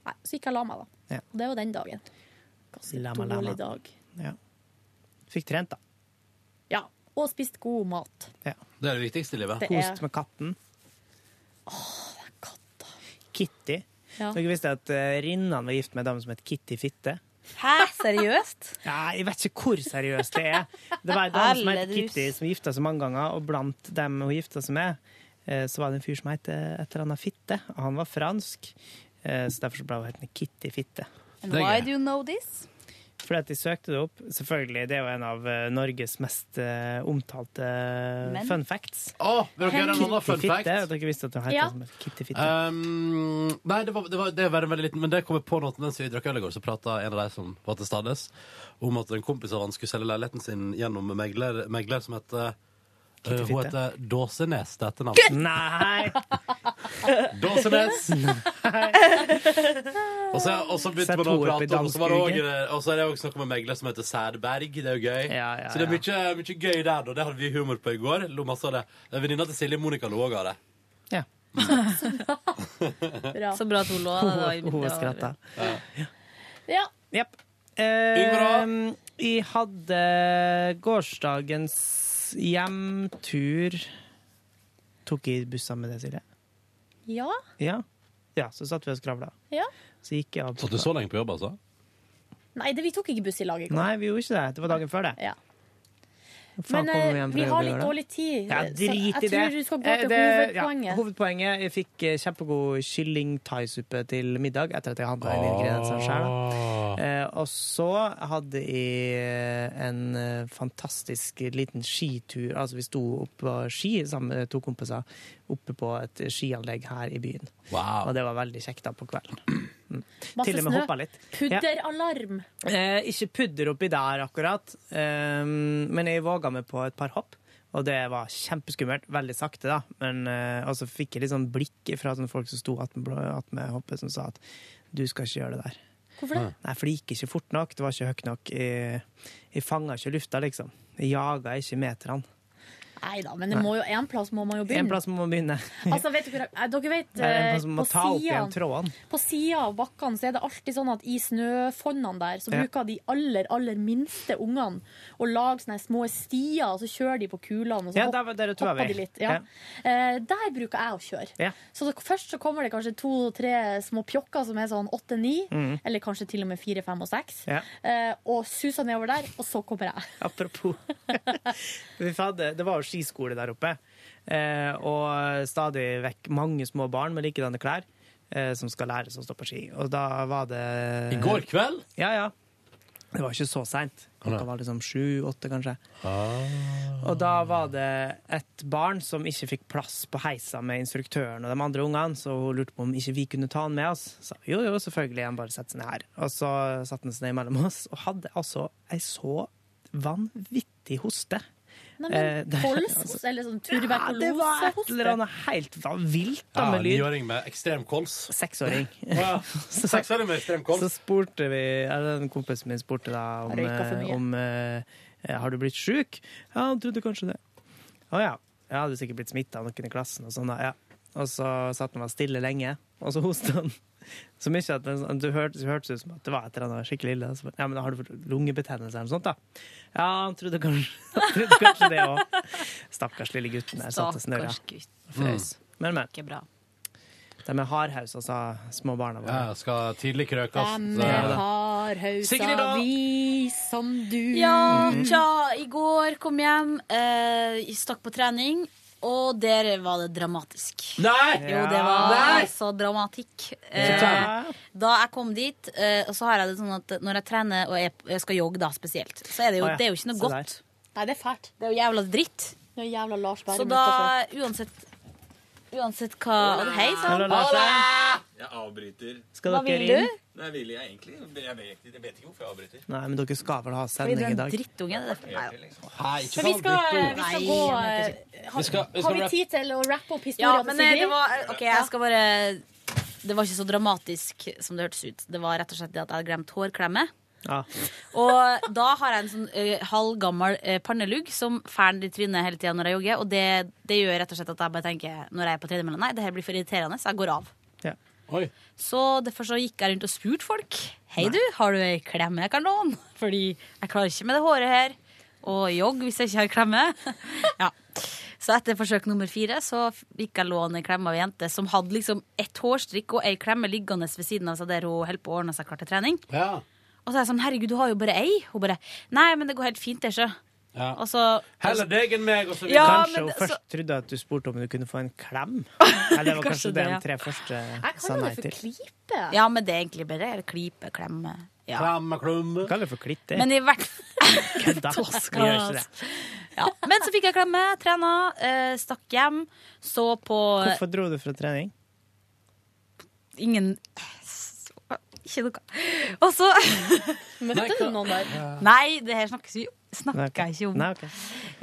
Nei, så gikk jeg og la meg, da. Ja. Og det var den dagen. Ganske Lama, lama. dårlig dag. Ja. Fikk trent, da. Ja. Og spist god mat. Ja. Det er det viktigste i livet. Det er- Kost med katten. Kitty. Ja. Dere visste at uh, Rinnan var gift med en dame som het Kitty Fitte? Hæ, seriøst? Ja, jeg vet ikke hvor seriøst det er. Det var en dame som het Kitty, som gifta seg mange ganger, og blant dem hun gifta seg med, eh, så var det en fyr som het eh, et eller annet Fitte. og Han var fransk, eh, så derfor så ble hun hetende Kitty Fitte. And why do you know this? Fordi at de søkte det opp. Selvfølgelig, det er jo en av eh, Norges mest uh, omtalte Men- fun facts. Å, vil dere høre en annen fun Kitty fact? Fitte, Dere visste at det het Ja. som Kitty Fitte. Um, nei, det var, det var, det var veldig liten, men det kom jeg på nå mens vi drakk øl i går. Så prata en av de som var til stades, om at en kompis av han skulle selge leiligheten sin gjennom megler, megler som heter uh, Kitty Hun heter Dåsenes til etternavn. Nei! Dåsenes! og så, og så begynte man å prate om Og så var det også, danskuget. og så er det også snakk om en megler som heter Sædberg. Det er jo gøy. ja, så det er mye, mye gøy der. Da. Det hadde vi humor på i går. Lo masse av det. Venninna til Silje Monica lo òg av det. Bra. Så bra at hun lå. der. Hun skratta. Ja. Jepp. Eh, jeg hadde gårsdagens hjemtur Tok jeg bussen med deg, Silje? Ja. Ja. Ja, så satt vi og skravla. Ja. Så gikk jeg av Satt du så lenge på jobb, altså? Nei, det, vi tok ikke buss i lag i går. Nei, vi gjorde ikke det. Det var dagen før det. Ja. Faen, Men eh, vi har litt dårlig tid. Ja, drit i jeg tror du skal gå Eh, til det- hovedpoenget. Ja, hovedpoenget. Jeg fikk eh, kjempegod kylling-thaisuppe til middag etter at jeg handla inn ingrediensene sjøl. Eh, og så hadde jeg en fantastisk liten skitur. Altså, vi sto oppe på ski sammen med to kompiser oppe på et skianlegg her i byen. Wow. Og det var veldig kjekt da på kvelden. Mm. Masse Til og med hoppa litt. Ja. Pudderalarm. Eh, ikke pudder oppi der akkurat, eh, men jeg våga meg på et par hopp. Og det var kjempeskummelt. Veldig sakte, da. Men eh, så fikk jeg litt sånn blikk fra sånne folk som sto attmed hoppet, som sa at du skal ikke gjøre det der. Hvorfor det? Nei, for det gikk ikke fort nok. Det var ikke høyt nok. Jeg, jeg fanga ikke lufta, liksom. Jeg jaga ikke meterne. Nei da, men det må jo, en plass må man jo begynne. En plass må man begynne. Altså, vet dere, eh, dere vet, eh, på sida av bakkene så er det alltid sånn at i snøfonnene der så Ja. bruker de aller, aller minste ungene å lage sånne små stier, og så kjører de på kulene, og så Ja, hopp- der, der hopper de litt. Ja. Eh, der bruker jeg å kjøre. Ja. Så det, først så kommer det kanskje to-tre små pjokker som er sånn åtte-ni, Mhm. eller kanskje til og med fire, fem og seks, Ja. eh, og suser nedover der, og så kommer jeg. Apropos. Det var jo skiskole der oppe, eh, og stadig vekk mange små barn med likedanne klær eh, som skal læres å stå på ski. Og da var det I går kveld? Ja, ja. Det var ikke så seint. Klokka var liksom sju-åtte, kanskje. Og da var det et barn som ikke fikk plass på heisa med instruktøren og de andre ungene, så hun lurte på om ikke vi kunne ta han med oss. Så jo, jo, selvfølgelig, han bare setter seg ned her. Og så satte han seg ned mellom oss og hadde altså ei så vanvittig hoste. Nei, Eh, men det- kols, altså- eller sånn Ja, det var et eller annet helt vilt da, Ja, med lyd. Niåring med ekstrem kols. Seksåring. Ja, Seksåring med ekstrem kols. Så spurte vi, eller en kompis min spurte da om, eh, om eh, Har du blitt sjuk? Ja, han trodde kanskje det. Å ja. Jeg hadde sikkert blitt smitta av noen i klassen. Og sånn ja. Og så satt han og var stille lenge, og så hostet han. Så mye at det, hørtes, det hørtes ut som at det var et eller annet skikkelig ille. Så, ja, men har du fått lungebetennelse eller noe sånt, da? Ja, han trodde kanskje, han trodde kanskje det òg. Stakkars lille gutten der satt og snørra. Stakkars gutt. Frøs. Men, men. Ikke bra. De er hardhausa, sa små barna våre. Ja, skal tidlig krøkes. De er hardhausa, vi som du. Ja, tja, i går kom hjem, eh, stakk på trening, og der var det dramatisk. Nei! Jo, det var Nei! altså dramatikk. Eh, da jeg kom dit, eh, så har jeg det sånn at når jeg trener og jeg, jeg skal jogge da spesielt, så er det jo, det er jo ikke noe godt. Nei, det er fælt. Det er jo jævla dritt. Det er jævla Lars Så da, uansett Uansett hva Hei sann. Jeg avbryter. Skal Hva dere vil inn? du? Nei, vil jeg egentlig? Jeg vet, jeg vet ikke hvorfor jeg avbryter. Nei, men dere skal vel ha du sending i en dag? drittunge. Det er derfor. Nei, da. Hei, ikke Men vi skal, drittord. vi skal Nei, gå jeg eh, Vi skal- vi skal Har vi rappe- tid til å rappe opp Ja, historien men eh, det Sigrid? var OK, jeg skal bare Det var ikke så dramatisk som det hørtes ut. Det var rett og slett det at jeg hadde glemt hårklemme. Ja. Og da har jeg en sånn uh, halvgammel uh, pannelugg som fern i trynet hele tida når jeg jogger. Og det, det gjør rett og slett at jeg bare tenker når jeg er på tredjemølla, nei, det her blir for irriterende, så jeg går av. Ja. Oi. Så derfor så gikk jeg rundt og spurte folk. Hei du, har du ei klemme jeg kan låne? Fordi jeg klarer ikke med det håret her. Og jogg hvis jeg ikke har klemme. ja. Så etter forsøk nummer fire så fikk jeg låne en klemme av ei jente som hadde liksom ett hårstrikk og ei klemme liggende ved siden av seg der hun holdt på å ordne seg klar til trening. Ja. Og så er jeg sånn, herregud, du har jo bare ei. Hun bare, nei, men det går helt fint, det, sjø. Ja. Og så Heller deg enn meg, og så Ja, kanskje men hun det- først trodde at du spurte om du kunne få en klem? Eller det var Kanskje kanskje det, det ja. de tre første Jeg sa kaller nei det for til? klype. Ja, men det er egentlig bare eller klype, klemme. Ja. Klemme, klumme. Kall det for klitt, det. Men i hvert Kødda. Vi gjør ikke det. ja. Men så fikk jeg klemme, trena, eh, stakk hjem, så på Hvorfor dro du fra trening? Ingen Ikke noe. Og så Møtte du noen der? Nei, det her snakkes jo snakker jeg ikke om. Nei, ok.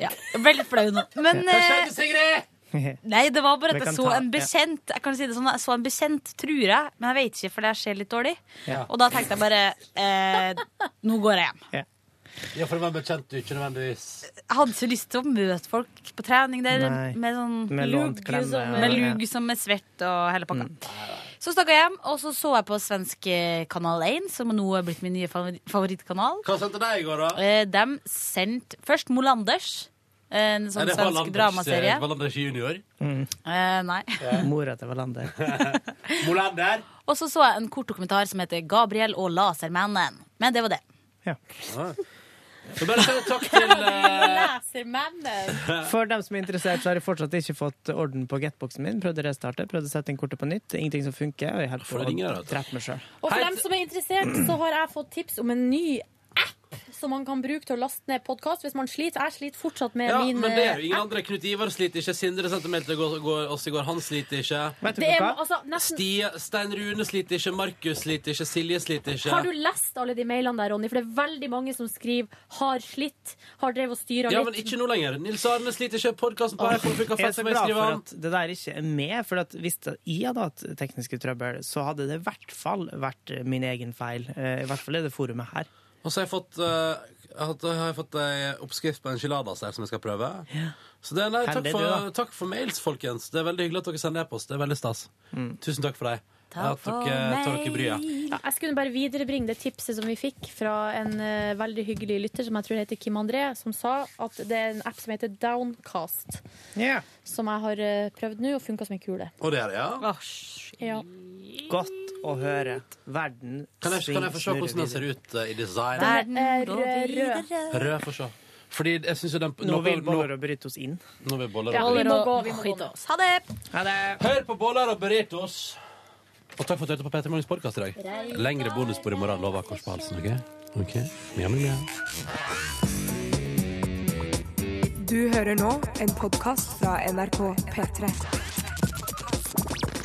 Ja, veldig flau nå. Men Hva eh, skjedde, Sigrid? Nei, det var bare at jeg så ta- en bekjent. Jeg kan si det sånn, jeg så en bekjent, tror jeg, men jeg vet ikke, for det ser litt dårlig. Ja. Og da tenkte jeg bare eh, Nå går jeg hjem. Ja. Ja, for det var bekjent du ikke nødvendigvis Jeg hadde ikke lyst til å møte folk på trening der Nei. med sånn Med klemme. som- og- med lug som er svett og hele pakka. Så stakk jeg hjem, og så så jeg på svensk eh, kanal 1, som nå er blitt min nye favorittkanal. Hva sendte deg i går, da? Eh, De sendte først Molanders. En sånn svensk Wallanders, dramaserie. eh, Wallanders junior? Eh, nei. Mora til Wallander. Molander. Og så så jeg en kort dokumentar som heter 'Gabriel og lasermannen'. Men det var det. Så bare si takk til eh, For dem som er interessert, så har jeg fortsatt ikke fått orden på getboxen min. Prøvde å restarte, prøvde å sette inn kortet på nytt. Ingenting som funker. Og jeg holder på å drepe meg sjøl. Og for dem som er interessert, så har jeg fått tips om en ny app som man kan bruke til å laste ned podkast hvis man sliter. Jeg sliter fortsatt med Ja, min men det er eh, jo ingen andre. Knut Ivar sliter ikke. Sindre sendte mail til oss i går. Han sliter ikke. Det er, altså, nesten, Stia, Stein Rune sliter ikke. Markus sliter ikke. Silje sliter ikke. har du lest alle de mailene der, Ronny? For det er veldig mange som skriver 'har slitt', 'har drevet og styra Ja, men ikke nå lenger. Nils Arne sliter ikke. Podkasten på iPhone funka fett. som jeg skriver at det der ikke er med, for at hvis jeg hadde hatt tekniske trøbbel, så hadde det i hvert fall vært min egen feil. Eh, I hvert fall er det forumet her. Og så har jeg fått uh, jeg har, jeg har fått ei oppskrift på enchiladas her som jeg skal prøve. Så det, nei, takk, for, du, takk for mails, folkens. Det er veldig hyggelig at dere sender e-post. Det er veldig stas. Tusen takk for deg. Takk for. Ja, jeg skulle bare viderebringe det tipset som vi fikk fra en uh, veldig hyggelig lytter som jeg tror heter Kim André, som sa at det er en app som heter Downcast. Som jeg har uh, prøvd nå, og funka som en kule. Og det er det, ja? Ja. Godt å høre. Verden Kan jeg, kan jeg få se hvordan den ser ut uh, i design? Den er rød. Rød, få se. Fordi jeg synes jo den Nå vil Boller og Burritos inn. Nå vil Boller Ja, og vi må gå. Vi må gå. oss. Ha det! Ha det! Hør på Boller og Burritos. Og takk for at du hørte på Peter Morgens podkast i dag. Lengre bonusbord i morgen, lover kors på halsen. OK? Ok? Mjau, mjau, mjau. Du hører nå en podkast fra NRK P3.